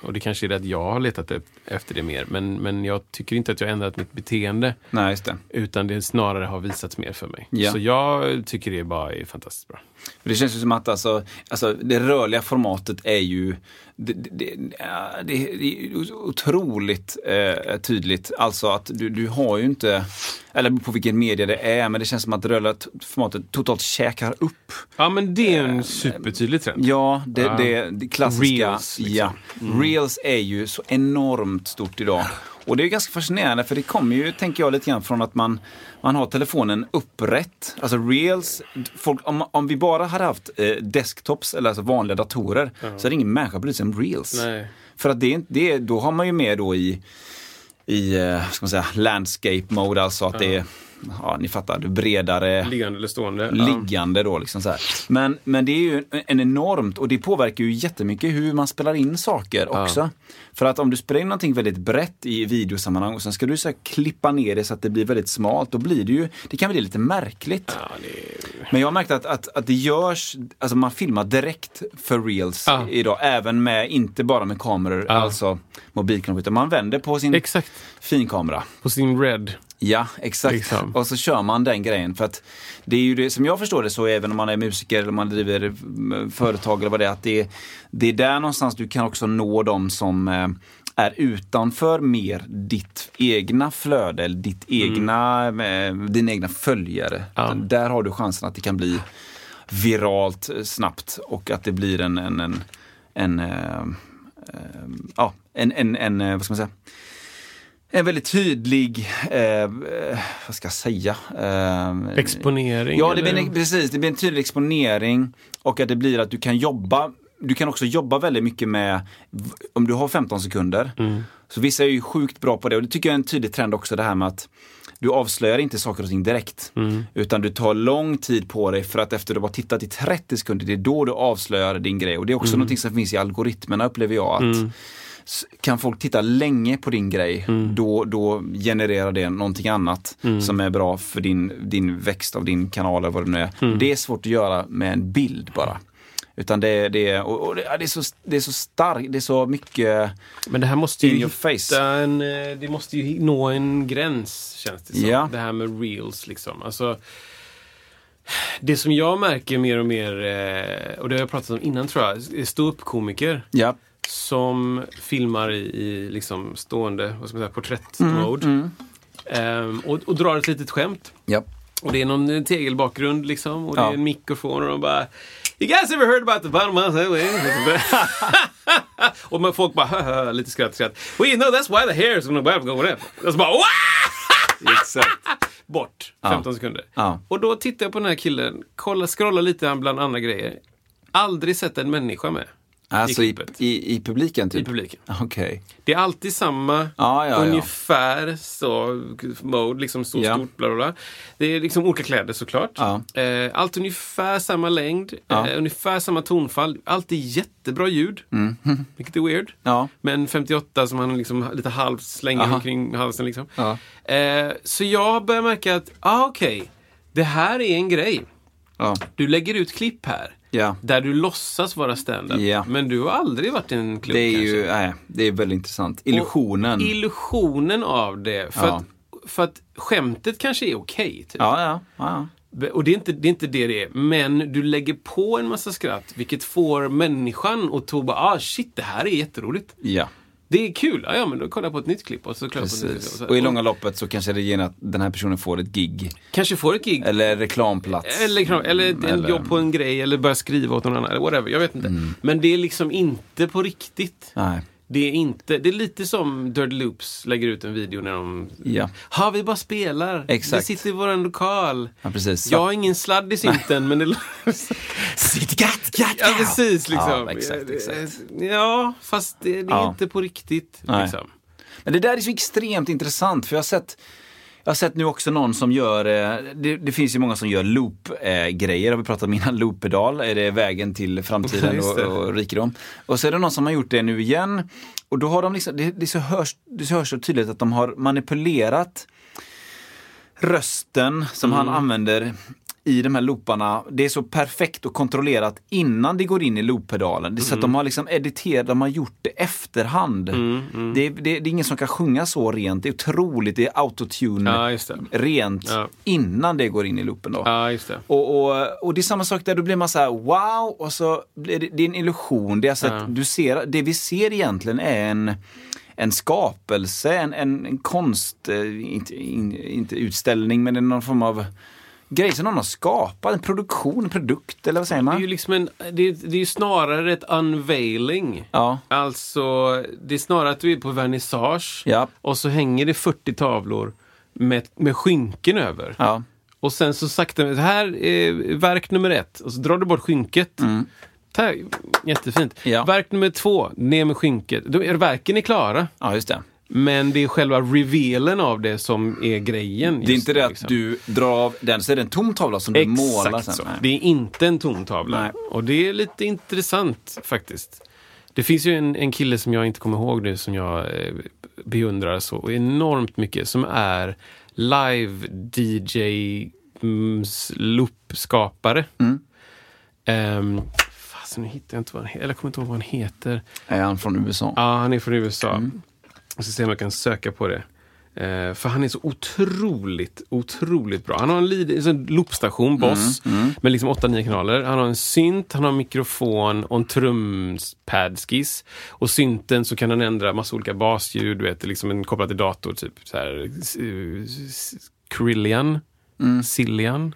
och det kanske är det att jag har letat efter det mer. Men, men jag tycker inte att jag har ändrat mitt beteende. Nej, det. Utan det snarare har visats mer för mig. Ja. Så jag tycker det bara är fantastiskt bra. Det känns ju som att alltså, alltså, det rörliga formatet är ju det, det, det, det är otroligt eh, tydligt. Alltså att du, du har ju inte, eller på vilken media det är, men det känns som att det rörliga formatet totalt käkar upp. Ja men det är en supertydlig trend. Ja, det, Ja. det, klassiska. Reels, liksom. ja. Reels är ju så enormt stort idag. Och det är ganska fascinerande för det kommer ju, tänker jag, lite grann från att man, man har telefonen upprätt. Alltså reels, folk, om, om vi bara hade haft eh, desktops eller alltså vanliga datorer så hade ingen människa brytt sig om reels. Nej. För att det, det, då har man ju med då i, i eh, ska man säga, landscape mode, alltså att det är, ja ni fattar, bredare Liggande eller stående. liggande då. Liksom så här. Men, men det är ju en enormt, och det påverkar ju jättemycket hur man spelar in saker också. För att om du spelar in någonting väldigt brett i videosammanhang och sen ska du så klippa ner det så att det blir väldigt smalt, då blir det ju, det kan bli lite märkligt. Ja, är... Men jag har märkt att, att, att det görs, alltså man filmar direkt för reels Ja. idag, även med, inte bara med kameror, Ja. alltså mobilkameror, utan man vänder på sin Exakt. finkamera. På sin red. Ja, exakt. Liksom. Och så kör man den grejen. För att det är ju det, som jag förstår det så även om man är musiker eller man driver mm, företag eller vad det är, att det, är- det är där någonstans du kan också nå dem som eh, är utanför mer ditt egna flöde eller ditt egna, eh, dina egna följare. Ja. Där har du chansen att det kan bli viralt eh, snabbt och att det blir en, en, en, en eh, eh, ja, en, en, en, eh, vad ska man säga? En väldigt tydlig, eh, eh, vad ska jag säga? Eh, Exponering. Ja, det blir en, precis. Det blir en tydlig exponering och att det blir att du kan jobba du kan också jobba väldigt mycket med, om du har 15 sekunder, Mm. så vissa är ju sjukt bra på det och det tycker jag är en tydlig trend också det här med att du avslöjar inte saker och ting direkt. Mm. Utan du tar lång tid på dig för att efter du har tittat i 30 sekunder, det är då du avslöjar din grej. Och det är också Mm. någonting som finns i algoritmerna upplever jag. att s- Kan folk titta länge på din grej, Mm. då, då genererar det någonting annat som är bra för din, din växt av din kanal eller vad det nu är. Mm. Det är svårt att göra med en bild bara. Utan det, det, och, och det, det, är så, det är så starkt, det är så mycket Men det här måste ju hitta en, eh, det måste ju nå en gräns känns det som. Ja. Det här med reels liksom. Alltså, det som jag märker mer och mer, eh, och det har jag pratat om innan tror jag, ståuppkomiker Ja, som filmar i, i liksom stående, vad ska man säga, porträttmode. Ehm, och, och drar ett litet skämt. ja. Och det är någon tegelbakgrund liksom. Och det Ja. är en mikrofon och de bara You guys ever heard about the bottom the och man, folk bara lite skratt, skratt. Well you know that's why the hair is going up. Och så bara Wah! exakt. Bort. Ja. 15 sekunder. Ja. Och då tittar jag på den här killen, kolla, scrollar lite bland andra grejer. Aldrig sett en människa med. Alltså i, i, i publiken typ? I publiken. Okej. Det är alltid samma, Ja, ja, ja. ungefär så, mode, liksom så Ja. stort, bla bla bla. Det är liksom olika kläder såklart. Ja. Eh, allt ungefär samma längd, Ja. eh, ungefär samma tonfall. Alltid jättebra ljud, vilket är weird. Mm. Ja. Men 58 som han liksom lite halvt slänger Aha. omkring halsen. Liksom. Eh, så jag börjar märka att, ah, okej, det här är en grej. Du lägger ut klipp här. Ja. Där du låtsas vara stand-up. Ja. Men du har aldrig varit i en klubb Det är kanske. ju, nej, det är väldigt intressant. Illusionen. Och illusionen av det. För, Ja. att, för att skämtet kanske är okej. typ. Ja, ja, ja. Och det är, inte, det är inte det det är. Men du lägger på en massa skratt. Vilket får människan att tro bara, ah shit, det här är jätteroligt. Ja, Det är kul. Ja, ja men då kollar jag på ett nytt klipp. Och så kollar jag på ett nytt klipp. precis. så- Och i långa loppet så kanske det ger att den här personen får ett gig. Kanske får ett gig. Eller reklamplats. Eller, eller ett Eller- jobb på en grej eller börja skriva åt någon annan. Eller whatever, jag vet inte. Mm. Men det är liksom inte på riktigt. Nej. Det är, inte, det är lite som Dirty Loops lägger ut en video när de... Ja. Ha, vi bara spelar. Exakt. Vi sitter i våran lokal. Ja, precis. Jag har ingen sladd i synten, men det... Sitt gatt, ja, precis. Liksom. Ja, exakt, exakt. Ja, fast det, det är Ja. inte på riktigt. Liksom. Men det där är så extremt intressant för jag har sett jag har sett nu också någon som gör, eh, det, det finns ju många som gör loop-grejer, har vi pratat om innan, loop-pedal, är det vägen till framtiden och, och rikedom. Och så är det någon som har gjort det nu igen. Och då har de liksom, det, det, så hörs, det så hörs så tydligt att de har manipulerat rösten som han använder i de här looparna, det är så perfekt och kontrollerat innan det går in i looppedalen. Det är så att de har liksom editerat, de har gjort det efterhand. Det, är, det, är- det är ingen som kan sjunga så rent, det är otroligt, det är autotune Ja, det. rent Ja. innan det går in i loopen då. Ja, det. Och, och, och det är samma sak där, då blir man så här wow och så det, det är en illusion. Det, är alltså att du ser, det vi ser egentligen är en, en skapelse, en, en, en konst, eh, inte, in, inte utställning men en någon form av grej som någon har skapat, en produktion, en produkt eller vad säger Det är man? ju liksom en, det, är- det är ju snarare ett unveiling. Ja. Alltså, det är snarare att du är på vernissage Ja. och så hänger det 40 tavlor med, med skynken över. Ja. Och sen så sakta, det här är verk nummer ett. Och så drar du bort skynket. Tack, jättefint. Mm. Ja. Verk nummer två, ner med skynket. Då verken är klara. ja, just det. Men det är själva revealen av det som är grejen. Det är inte det att liksom. du drar av den, så är det en tom tavla som du målar sen. så. Det är inte en tom tavla. Nej. Och det är lite intressant faktiskt. Det finns ju en, en kille som jag inte kommer ihåg nu som jag eh, beundrar så enormt mycket som är live-DJ mm, s- loop-skapare. Mm. Ehm, fasen, nu hittar jag inte vad han heter. Eller jag kommer inte ihåg vad han heter. Är han från USA? Ja, han är från USA. Mm. Jag ska se om jag kan söka på det. Eh, för han är så otroligt, otroligt bra. Han har en, lead, en loopstation, Boss, Mm, med liksom 8-9 kanaler. Han har en synt, han har en mikrofon och en trumpadskiss. Och synten så kan han ändra massa olika basljud, du vet, liksom en kopplad till dator, typ så här, Krillian, Mm. Cillian,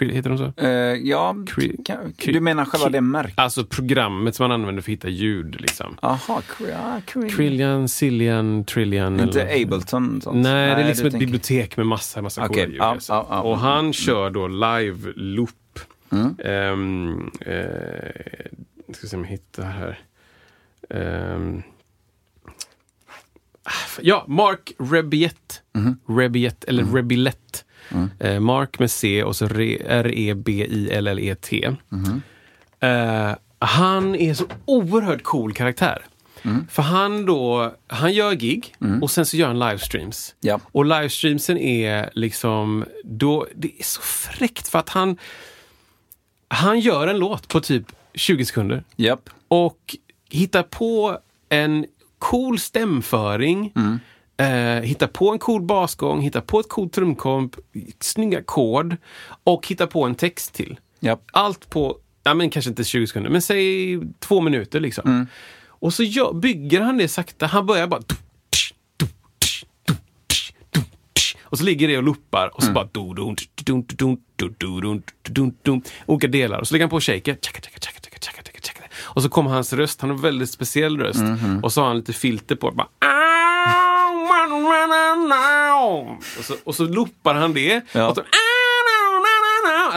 heter de så? Eh, ja, Kri- du menar själva det märket? Alltså programmet som man använder för att hitta ljud. Liksom. Kri- ja, Kri- Trillian, Cillian, Trillian. Inte eller- Ableton? Sånt. Nej, det är liksom ett tänker- bibliotek med massa, massa Okej, coola ljud. ja, alltså. ja, ja. Och han kör då live loop. Mm. Eh, jag ska se om jag hittar här. Ah, ja, Mark Rebiet. Mhm. Rebiet, eller Mm. Rebilett. Eh, Mark med C och så Re- R-E-B-I-L-L-E-T. Mhm. Eh, han är så oerhört cool karaktär. Mm. För han då, han gör gig och sen så gör han livestreams. Ja. Och livestreamsen är liksom, då, det är så fräckt för att han, han gör en låt på typ 20 sekunder Japp. och hittar på en cool stämföring. Eh, hittar på en cool basgång, hittar på ett coolt trumkomp, snygga ackord och hittar på en text till. Japp. Allt på, ja men kanske inte 20 sekunder, men säg två minuter liksom. Och så gör, bygger han det sakta. Han börjar bara... Och så ligger det och loopar och så bara... Olika delar. Och så lägger han på shaker. Och så kommer hans röst. Han har väldigt speciell röst. Och så har han lite filter på. Bara, och, så, och så loopar han det. Ja. Och så,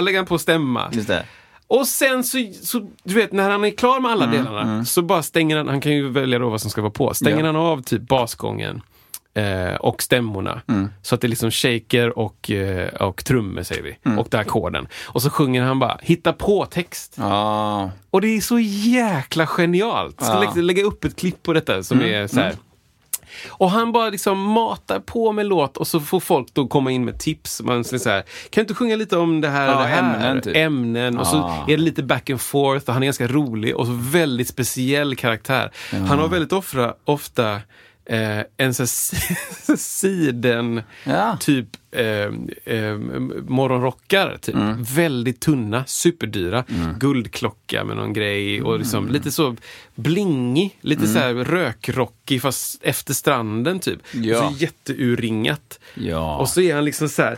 lägger han på stämma. Just det. Och sen så, så, du vet, när han är klar med alla Mm, delarna så bara stänger han, han kan ju välja då vad som ska vara på, stänger Ja. han av typ basgången eh, och stämmorna. Mm. Så att det är liksom shaker och, eh, och trummor säger vi, Mm. och där ackorden. Och så sjunger han bara, hitta på text. Ja. Och det är så jäkla genialt. Ska Ja. lägga, upp ett klipp på detta som Mm, är så här. Och han bara liksom matar på med låt och så får folk då komma in med tips. Man säger så här, kan du inte sjunga lite om det här Ja, det här? ämnen, typ. Ämnen. Och så Ja. är det lite back and forth och han är ganska rolig och så väldigt speciell karaktär. Han har väldigt ofta, ofta eh, en sån siden Ja. typ eh, eh, morgonrockar. Typ. Mm. Väldigt tunna, superdyra. Guldklocka med någon grej och liksom Mm. lite så blingig. Lite så här rökrockig fast efter stranden typ. Ja. Och så jätteurringat. Ja. Och så är han liksom så här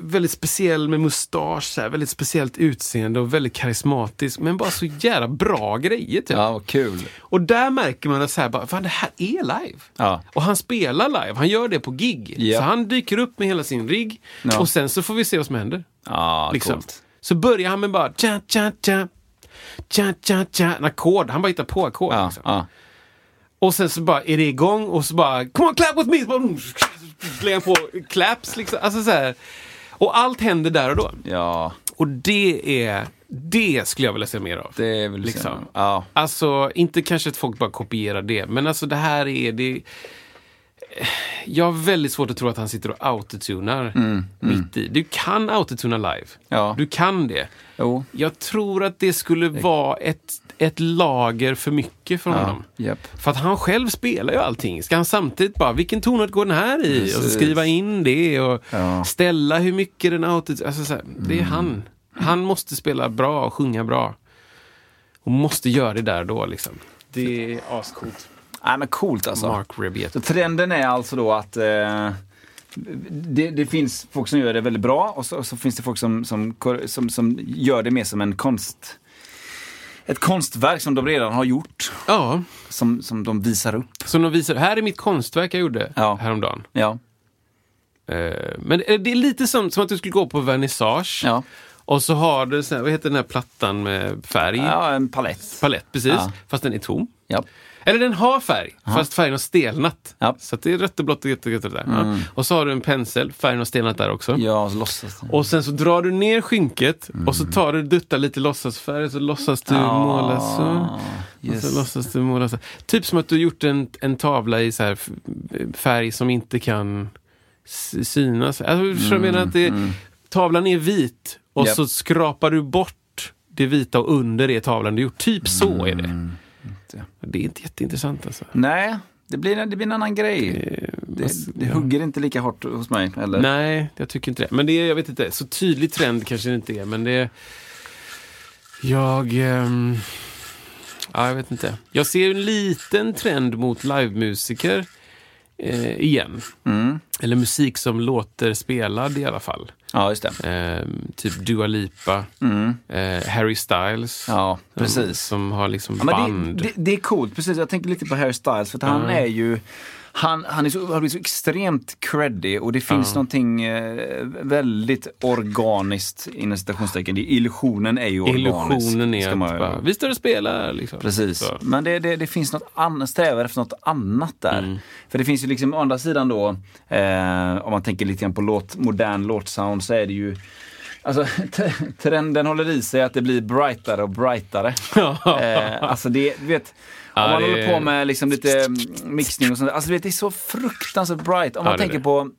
väldigt speciell med mustasch, så här, väldigt speciellt utseende och väldigt karismatisk. Men bara så jävla bra grejer typ. Ja, vad kul. Och där märker man att så här, bara, fan, det här är live. Ja. Och han spelar live, han gör det på gig. Ja. Så han dyker upp med hela sin rigg Ja. och sen så får vi se vad som händer. Ja, Liksom. coolt. Så börjar han med bara tja, tja, tja, tja, tja, tja, en ackord. Han bara hittar på ackord. Ja, liksom. ja. Och sen så bara är det igång och så bara Come on clap with me! Så bara, lägger han på claps liksom. Alltså så här. Och allt händer där och då. ja, Och det är, det skulle jag vilja se mer av. det är väl Liksom. liksom. Ja. Alltså, inte kanske att folk bara kopierar det, men alltså det här är det. Jag har väldigt svårt att tro att han sitter och autotunar mitt i. Du kan autotuna live. Mm, Ja. Du kan det. Jo. Jag tror att det skulle vara ett, ett lager för mycket för honom. Japp. För att han själv spelar ju allting. Ska han samtidigt bara, vilken tonart går den här i? Och Precis. skriva in det och Ja. ställa hur mycket den auto... Alltså så här, det är han. Han måste spela bra och sjunga bra. Och måste göra det där då liksom. Det är ascoolt. Nej, men coolt alltså. Mark Rebiet. Så trenden är alltså då att eh, det, det finns folk som gör det väldigt bra och så, och så finns det folk som, som, som, som gör det mer som en konst ett konstverk som de redan har gjort, Ja, som, som de visar upp. så de visar, här är mitt konstverk jag gjorde Ja. häromdagen. Ja. Eh, Men det är lite som, som att du skulle gå på vernissage. Ja, Och så har du, vad heter den här plattan med färg? ja en palett. Palett, precis. Ja. Fast den är tom. Ja. Eller den har färg, fast färgen har stelnat. Ja. Så det är rött och blått och gött och gött och där. Ja. Och så har du en pensel, färgen har stelnat där också. Ja, så låtsas det. Och sen så drar du ner skynket och så tar du duttar lite låtsasfärg så låtsas du måla så. Och yes. så låtsas du måla så. Typ som att du gjort en, en tavla i så färg som inte kan synas. Alltså, vad jag menar? Att det, Tavlan är vit och Japp. så skrapar du bort det vita och under är tavlan du gjort. Typ så är det. Det är inte jätteintressant alltså. Nej, det blir, det blir en annan grej. Det, alltså, det ja. hugger inte lika hårt hos mig. Eller? Nej, jag tycker inte det. Men det är, jag vet inte, så tydlig trend kanske det inte är, men det... Jag... ehm, ja, jag vet inte. Jag ser en liten trend mot livemusiker eh, igen. Mm. Eller musik som låter spelad i alla fall. Ja, just det. Ehm, typ Dua Lipa, Mm. eh, Harry Styles. Ja, Som, precis. som har liksom Ja, band. det, det, det är coolt, precis. Jag tänker lite på Harry Styles för att han är ju han, han är så, har blivit så extremt creddig och det finns någonting eh, väldigt organiskt inom citationstecken. Illusionen är ju organisk. Illusionen är ska att man bara, vi står och spelar. Liksom. Precis. Så. Men det, det, det finns något annat, strävar efter något annat där. Mm. För det finns ju liksom å andra sidan då, eh, om man tänker lite grann på låt, modern låtsound så är det ju Alltså trenden håller i sig att det blir brightare och brightare. eh, alltså det, vet, Ja, man det- håller på med liksom lite mm, mixning och sånt. Alltså vet, det är så fruktansvärt bright. Om man Ja, tänker det. på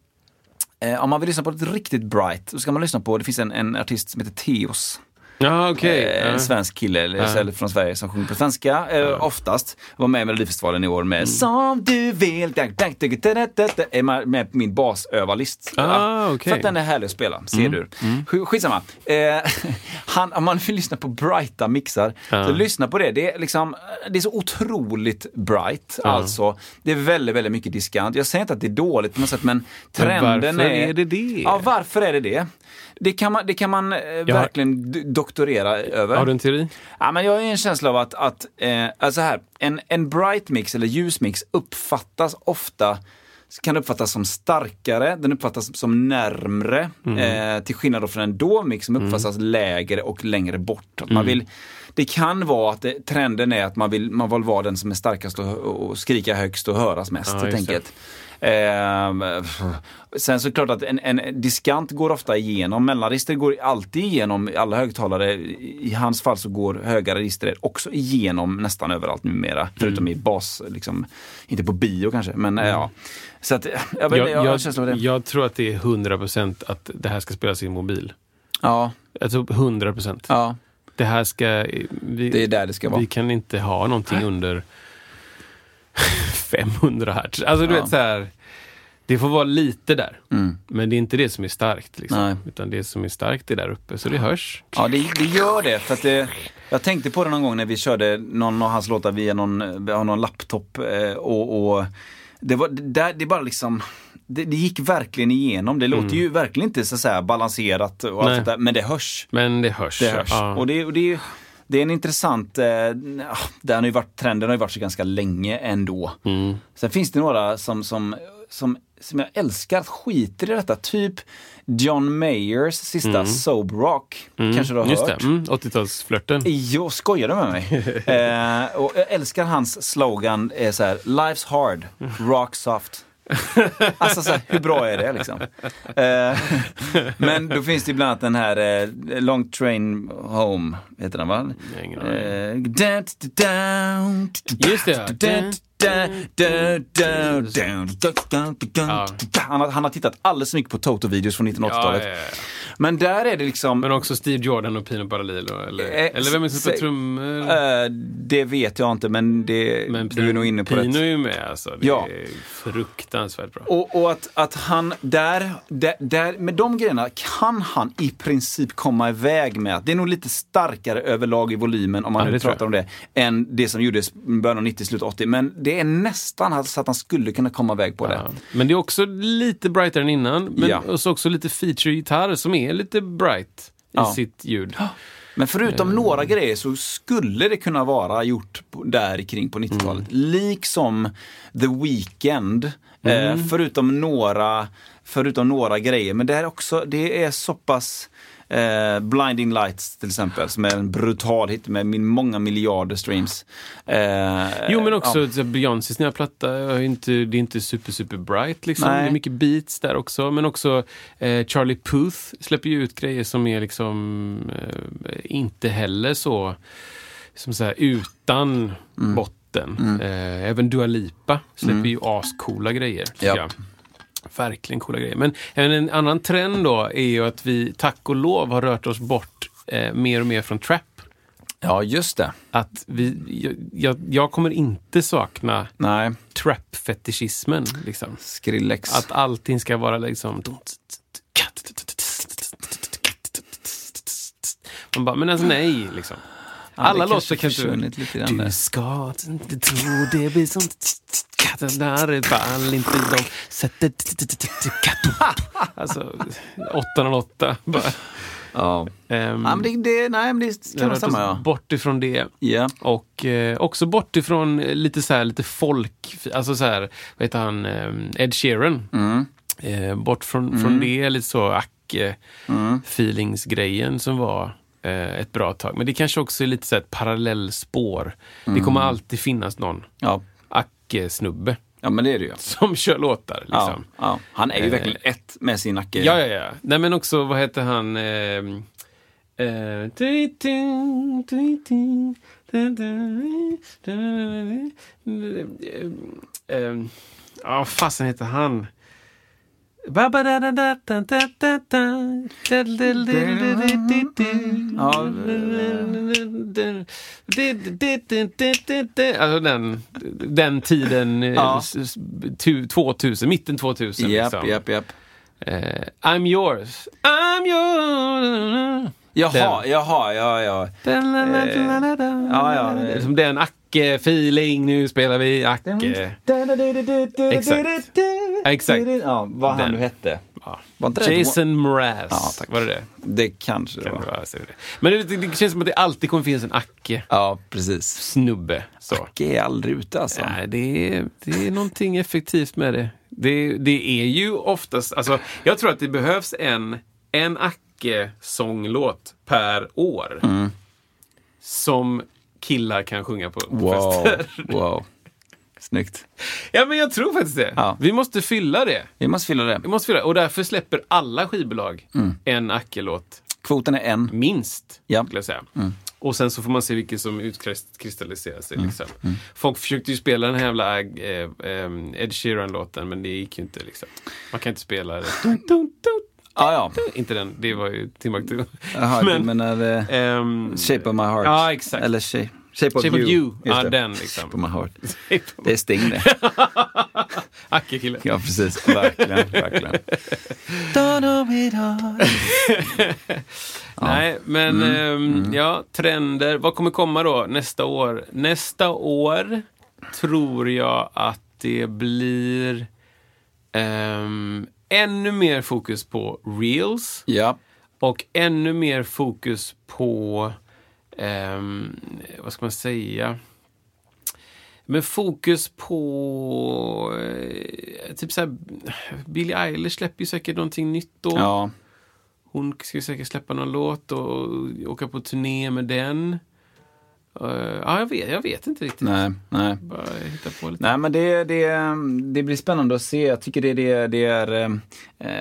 eh, om man vill lyssna på ett riktigt bright, så ska man lyssna på, det finns en, en artist som heter Teos. Ja, okej. Eh. En svensk kille eller, eller från Sverige som sjunger på svenska eh, oftast. Var med i Melodifestivalen i år Mm. med Som du vill. Är med på min basövarlist. Ah, okej. För att den är härlig att spela, ser du. Sk- Skitsamma. Eh, han, om man vill lyssna på brighta mixar, så lyssna på det. Det är, liksom, det är så otroligt bright. Alltså, det är väldigt, väldigt mycket diskant. Jag säger inte att det är dåligt på något sätt, men trenden varför är... är det det? Ja, varför är det det? Det kan man, det kan man eh, verkligen d- doktorera över. Har du en teori? Ja, men jag har en känsla av att, att eh, alltså här, en, en bright mix eller ljusmix uppfattas ofta kan uppfattas som starkare, den uppfattas som närmre. Eh, till skillnad från en dov-mix som uppfattas lägre och längre bort. Att Man vill, det kan vara att det, trenden är att man vill, man vill vara den som är starkast och, och skrika högst och höras mest Ja, helt enkelt. Ehm, sen så är det klart att en, en diskant går ofta igenom, mellanregister går alltid igenom alla högtalare. I hans fall så går höga register också igenom nästan överallt numera. Förutom Mm. i bas, liksom, inte på bio kanske, men eh, ja. Så att, jag, vet, Jag, jag, jag, jag, tror att det är 100% att det här ska spelas i mobil. Ja, Alltså 100%. ja, Det här ska... Vi, det är där det ska vara. Vi kan inte ha någonting under 500 hertz. Alltså du Ja. vet så här. Det får vara lite där. Mm. Men det är inte det som är starkt. Liksom. Utan det som är starkt är där uppe. Så det hörs. Ja, det, det gör det. För att det, jag tänkte på det någon gång när vi körde någon av hans låtar via någon, någon laptop. Eh, och, och det, var, det, det bara liksom det, det gick verkligen igenom. Det låter ju verkligen inte så, så här balanserat och allt där, men det hörs. Men det hörs. Det hörs. Ja. Och det, och det, det är en intressant, eh, ja, den har ju varit, trenden har ju varit så ganska länge ändå. Mm. Sen finns det några som, som, som, som jag älskar, skiter i detta. Typ John Mayers sista Soap Rock. Kanske du har Mm. Just hört? mm, 80-talsflörten. Jo, skojar du med mig? eh, och jag älskar hans slogan, är så här, Life's hard, rock soft. alltså så här, hur bra är det liksom? Eh, men då finns det ju bland annat den här eh, Long Train Home, heter den va? Ingen aning. Eh, Just det, han, har, han har tittat alldeles för mycket på Toto-videos från 1980-talet. Ja, ja, ja. Men där är det liksom... Men också Steve Jordan och Pino Paralilo? Eller, eh, eller vem är det som spelar trummor? Eh, det vet jag inte, men, det, men Pino, du är nog inne på det. Pino är ju med alltså. Det ja. är fruktansvärt bra. Och, och att, att han där, där, där, med de grejerna kan han i princip komma iväg med. Det är nog lite starkare överlag i volymen om man ja, pratar om det, än det som gjordes början av 90, slut 80. Men det är nästan så att han skulle kunna komma iväg på det. Ja. Men det är också lite brightare än innan. Men Ja. och så också lite feature-gitarr som är lite bright i Ja. sitt ljud. Men förutom Eh. några grejer så skulle det kunna vara gjort där kring på 90-talet. Mm. Liksom The Weeknd. Eh, förutom, några, förutom några grejer. Men det är också, det är så pass eh, Blinding Lights till exempel, som är en brutal hit med många miljarder streams. Eh, Jo men också ja. Beyoncés nya platta, ju inte, det är inte super super bright liksom. Nej. Det är mycket beats där också. Men också eh, Charlie Puth släpper ju ut grejer som är liksom eh, inte heller så, som så här, utan Mm. botten. Eh, även Dua Lipa släpper ju ascoola grejer. jag. Verkligen coola grejer. Men en, annan trend då är ju att vi tack och lov har rört oss bort eh, mer och mer från trap. ja, just det. Att vi, jag, jag, kommer inte sakna Nej, trap-fetischismen. Liksom. Skrillex. Att allting ska vara liksom... Man bara, men alltså nej, liksom. Alla låtar kan där. Du ska inte tro det blir som... Där fall inte de sätter... Alltså, 808. Bara. Ja. Ehm, ja, men det, det, nej, men det kan vara samma ja. bort ifrån det. Ja. Och eh, också bort ifrån eh, lite så här, lite folk, alltså så här, vad heter han, eh, Ed Sheeran. Mm. Eh, bort från, från det, lite så acke Mm. som var eh, ett bra tag. Men det kanske också är lite så här ett parallellspår. Det Mm. kommer alltid finnas någon Ja. Acke-snubbe ja, men det är det ju. som kör låtar. Ja, Liksom. ja. Han är ju Eh. verkligen ett med sin nacke. Ja, ja, ja. Nej, men också, vad heter han? ehm, eh, ehm, Ja, vad fasen heter han? Alltså den, den tiden, Ja. 2000, mitten 2000. Japp, liksom. japp, japp. Uh, I'm yours. I'm yours. Jaha, jaha, ja, ja. ja, ja. Som den Acke-feeling, nu spelar vi Acke. Exakt. Exakt. Ja, vad han nu hette. Ja. Jason Mraz. Ja, tack. Var det det? Det kanske Kan det var. det. Men det, det känns som att det alltid kommer finnas en Acke-snubbe. Ja, precis. Så. Det är aldrig ute alltså. Nej, det är, det är någonting effektivt med det. Det, det är ju oftast, alltså, jag tror att det behövs en, en Acke-sånglåt per år. Som killar kan sjunga på, på Wow, fester. wow. Snyggt. Ja, men jag tror faktiskt det. Ja. Vi måste fylla det. Vi måste fylla det. Vi måste fylla, och därför släpper alla skivbolag Mm. en Acke-låt. Kvoten är en. Minst, Ja. Mm. skulle jag säga. Och sen så får man se vilken som utkristalliserar sig. Liksom. Mm. Folk försökte ju spela den här jävla eh, eh, Ed Sheeran-låten, men det gick ju inte. Liksom. Man kan inte spela det. Dun, Ja, ja. Inte den, det var ju Timbuktu. Jaha, Men- du menar eh, Ehm, Shape of my heart? Ja, exakt. Eller Shape, shape of Shape of you. You. Ja, det. den liksom. Shape of my heart. Of- Det är Sting det. Acke-kille. Ja, precis. Verkligen, verkligen. Nej, men Mm, ehm, ja, trender. Vad kommer komma då nästa år? Nästa år tror jag att det blir ehm, ännu mer fokus på reels Ja. och ännu mer fokus på, ehm, vad ska man säga? Men fokus på, eh, typ såhär, Billie Eilish släpper ju säkert någonting nytt då. Ja. Hon ska säkert släppa någon låt och åka på turné med den. Eh, ja, jag vet, jag vet inte riktigt. Nej, nej. Bara hitta på lite. Nej men det, det, det blir spännande att se. Jag tycker det, det, det är, eh,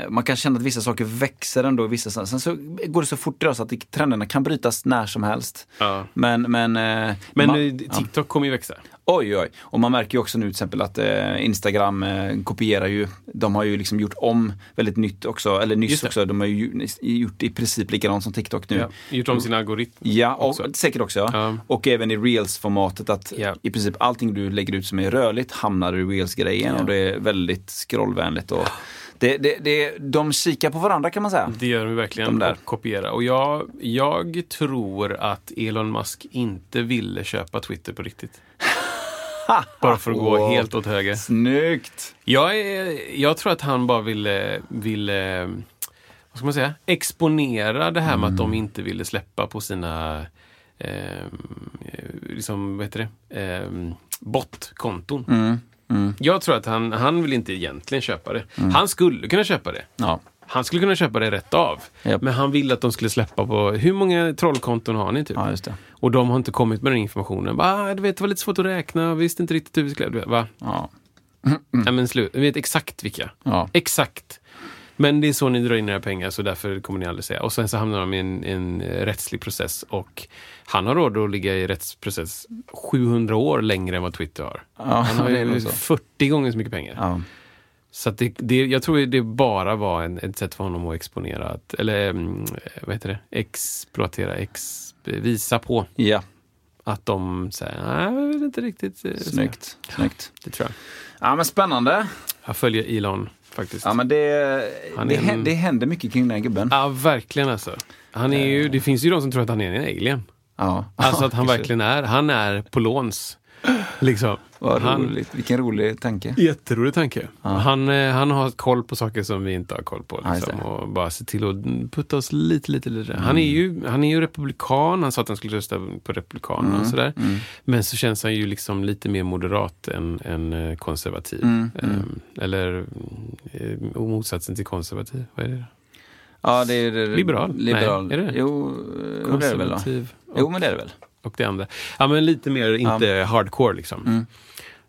man kan känna att vissa saker växer ändå. Vissa, sen så går det så fort idag så att trenderna kan brytas när som helst. Ja. Men, men, eh, Men man- TikTok kommer ju växa. Oj, oj. Och man märker ju också nu till exempel att eh, Instagram eh, kopierar ju, de har ju liksom gjort om väldigt nytt också, eller nyss också, de har ju gjort i princip likadant som TikTok nu. Ja. Gjort om sin algoritm. Ja, och, också. säkert också. Ja. Ja. Och även i reels-formatet att Ja. i princip allting du lägger ut som är rörligt hamnar i reels-grejen och det är väldigt scrollvänligt. Och det, det, det, de kikar på varandra kan man säga. Det gör de De verkligen. där. Och kopiera. Och jag, jag tror att Elon Musk inte ville köpa Twitter på riktigt. Bara för att gå Wow. helt åt höger. Snyggt! Jag, är, jag tror att han bara ville, ville vad ska man säga, exponera det här med att de inte ville släppa på sina eh, liksom, vad heter det, eh, botkonton. Mm. Jag tror att han, han vill inte egentligen köpa det. Han skulle kunna köpa det. Ja. Han skulle kunna köpa det rätt av. Japp. Men han ville att de skulle släppa på, hur många trollkonton har ni? Typ? ja. Och de har inte kommit med den informationen. Bara, ah, du vet, det var lite svårt att räkna, visste inte riktigt hur vi skulle... vet, Va? Ja. Nej men slut, vi vet exakt vilka. Ja. Exakt. Men det är så ni drar in era pengar så därför kommer ni aldrig säga. Och sen så hamnar de i en, en rättslig process och han har råd att ligga i rättsprocess 700 år längre än vad Twitter har. Ja, Han har ju nog så. 40 gånger så mycket pengar. Ja. Så det, det, jag tror det bara var en, ett sätt för honom att exponera, att, eller mm, vad heter det, exploatera, ex, visa på ja, att de säger, nej, jag vet inte riktigt. eh, så." snyggt. snyggt. Det tror jag. Ja men spännande. Jag följer Elon faktiskt. Ja men det, det, en- hän- det händer mycket kring den här gubben. Ja, verkligen alltså. Han är ju, det finns ju de som tror att han är en alien. Ja. Alltså att han verkligen är, han är på låns. Liksom. Vad han, roligt. Vilken rolig tanke. Jätterolig tanke. Han, eh, han har koll på saker som vi inte har koll på. Ja, Liksom, och bara se till att putta oss lite, lite, lite. Han, är ju, han är ju republikan. Han sa att han skulle rösta på republikanerna Mm, och sådär. Men så känns han ju liksom lite mer moderat än, än eh, konservativ. Mm, Ehm, eller eh, motsatsen till konservativ. Vad är det? Ja, det är det. Liberal? Liberal. Nej, är det? Jo, det är det väl då. Jo, men det är det väl. Och det andra. Ja, men lite mer, inte hardcore liksom. Mm.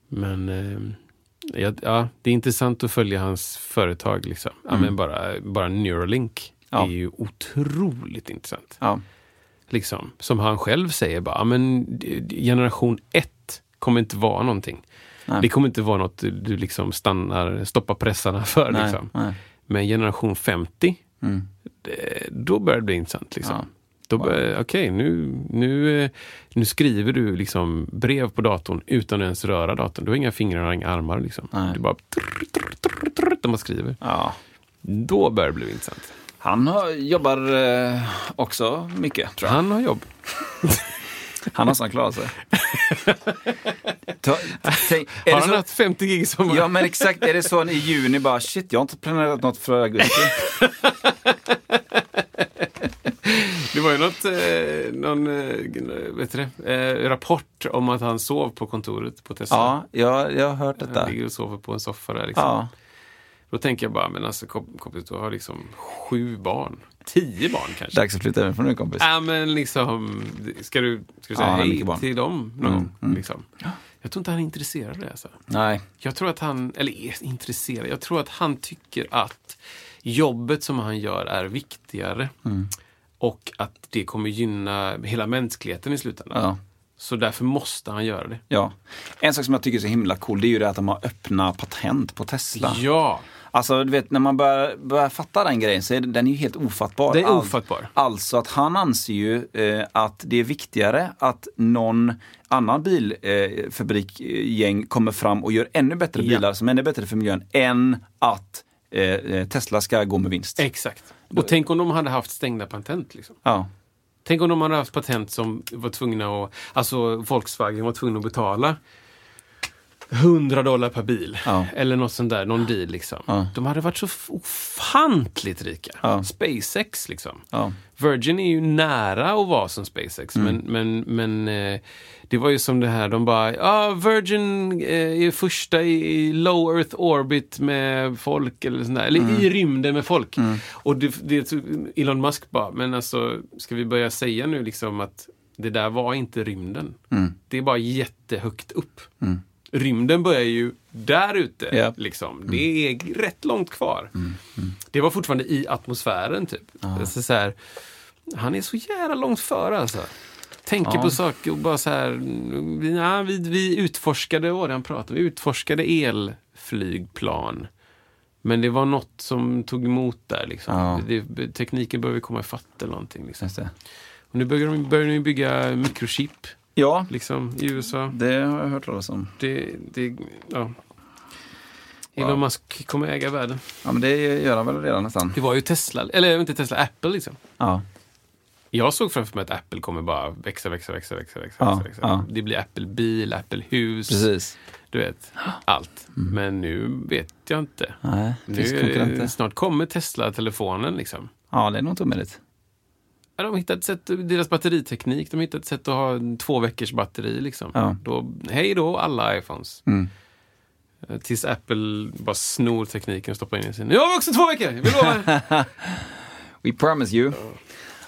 Men eh, ja, ja, det är intressant att följa hans företag. Liksom. Ja, men bara, bara Neuralink Mm. Ja. är ju otroligt intressant. Ja. Liksom. Som han själv säger, bara, ja, men generation ett kommer inte vara någonting. Nej. Det kommer inte vara något du, du liksom stannar, stoppar pressarna för. Nej, Liksom. nej. Men generation 50, Mm. det, då börjar det bli intressant. Liksom. Okej, nu, nu, eh, nu skriver du liksom brev på datorn utan att ens röra datorn. Du har inga fingrar och inga armar. Liksom. Nej. Du bara trrr, trrr, trrr, när man skriver. Ja. Då börjar det bli intressant. Han har, jobbar eh, också mycket, tror jag. Han har jobb. Han har snart klarat sig. Ta, tänk, är Har han så, haft 50 gig sommar? ja, men exakt. Är det så i juni bara, shit, jag har inte planerat något för augusti. Det var ju något, eh, någon eh, vet du det, eh, rapport om att han sov på kontoret på Tesla. Ja, jag, jag har hört Han detta. ligger och sover på en soffa där. Liksom. Ja. Då tänker jag bara, men alltså kom- kompis, du har liksom sju barn. Tio barn kanske. Dags att flytta över nu kompis. Ja, men liksom, ska du, ska du säga Ja, han hej till dem någon Mm, gång? Liksom? Jag tror inte han är intresserad av det. Alltså. Nej. Jag tror att han, eller är intresserad, jag tror att han tycker att jobbet som han gör är viktigare. Mm. Och att det kommer gynna hela mänskligheten i slutändan. Ja. Så därför måste han göra det. Ja. En sak som jag tycker är så himla cool, det är ju det att de har öppna patent på Tesla. Ja, Alltså, du vet, när man börjar, börjar fatta den grejen så är det- den är ju helt ofattbar. Det är ofattbar. Alltså att han anser ju eh, att det är viktigare att någon annan bilfabrikgäng eh, kommer fram och gör ännu bättre Ja. bilar som är ännu bättre för miljön än att eh, eh, Tesla ska gå med vinst. exakt. Och tänk om de hade haft stängda patent. Liksom. Ja. Tänk om de hade haft patent som var tvungna att, alltså Volkswagen var tvungna att betala 100 dollar per bil. Ja. Eller något sånt där, någon deal liksom. Ja. De hade varit så ofantligt rika. Ja. SpaceX liksom. Virgin är ju nära att vara som SpaceX, men, men, men eh, det var ju som det här, de bara, ja, Virgin eh, är första i, low earth orbit med folk, eller sånt där, eller i rymden med folk. Och det, det, Elon Musk bara, men alltså, ska vi börja säga nu liksom att det där var inte rymden. Det är bara jättehögt upp. Rymden börjar ju där ute. Japp. Liksom. Det är rätt långt kvar. Det var fortfarande i atmosfären typ. Alltså, så här, han är så jävla långt före alltså. Tänker Ja. på saker och bara så här, vi, ja, vi, vi utforskade, vad han pratade Vi utforskade elflygplan. Men det var något som tog emot där liksom. Ja. Det, tekniken behöver komma ifatt eller någonting. Liksom. Och nu börjar de, börjar de bygga mikrochip Ja, liksom, i USA. det har jag hört talas om. Det, det, ja. Elon Wow. Musk kommer äga världen. Ja, men det gör han väl redan nästan. Det var ju Tesla, eller inte Tesla, Apple liksom. Ja. Jag såg framför mig att Apple kommer bara växa, växa, växa, växa, växa. Ja, växa, växa. ja. Det blir Apple-bil, Apple-hus, Precis. du vet, allt. Men nu vet jag inte. Nej, det finns Nu, är konkurrenter. snart kommer Tesla-telefonen liksom. Ja, det är nog inte omöjligt. De har hittat ett sätt, deras batteriteknik, de har hittat ett sätt att ha två veckors batteri liksom. Ja. Då, hej då alla iPhones. Mm. Eh, Tills Apple bara snor tekniken och stoppar in i sin. Nu har också två veckor, vi lovar. We promise you.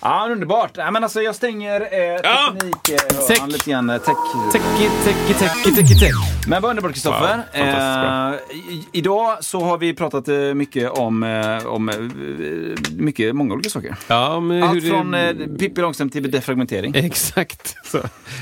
Ja, underbart. Ja, men alltså, jag stänger eh, Ja. teknik... Eh, Tech. ja, lite grann eh, tech. Techie, techie, techie, techie, tech. Men vad underbart Kristoffer. Wow, eh, idag så har vi pratat eh, mycket om, eh, om eh, mycket, många olika saker. Ja, men Allt det- från eh, Pippi Långstrump till defragmentering. Exakt. Så.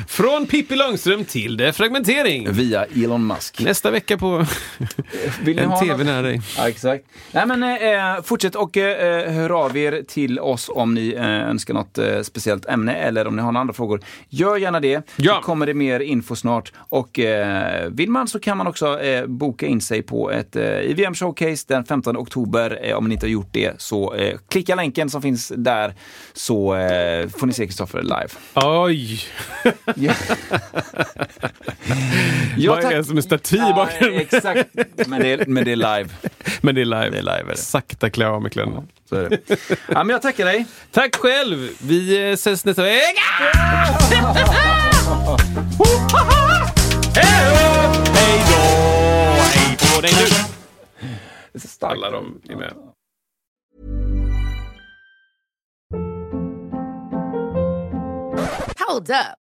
Från Pippi Långstrump till defragmentering. Via Elon Musk. Nästa vecka på Vill ni en ha tv något? nära dig. Ja, exakt. Nej, men, eh, fortsätt och eh, hör av er till oss om ni eh, önskar något eh, speciellt ämne eller om ni har några andra frågor. Gör gärna det. Ja. Så kommer det mer info snart. Och eh, vill man så kan man också eh, boka in sig på ett eh, IVM Showcase den 15 oktober. Eh, om ni inte har gjort det så eh, klicka länken som finns där så får ni se Kristoffer live. Oj! Ja. Vad tack- är det som en staty Ja, bakgrunden? exakt. Men det, är, men det är live. Men det är live. Det är live, är det. Sakta klä av med kläderna. Så är det. Ja, men jag tackar dig. Tack själv! Vi eh, ses nästa vecka! Hej då! Hej då! Hej på dig nu! Det är så starkt. Alla de är med. Hold up.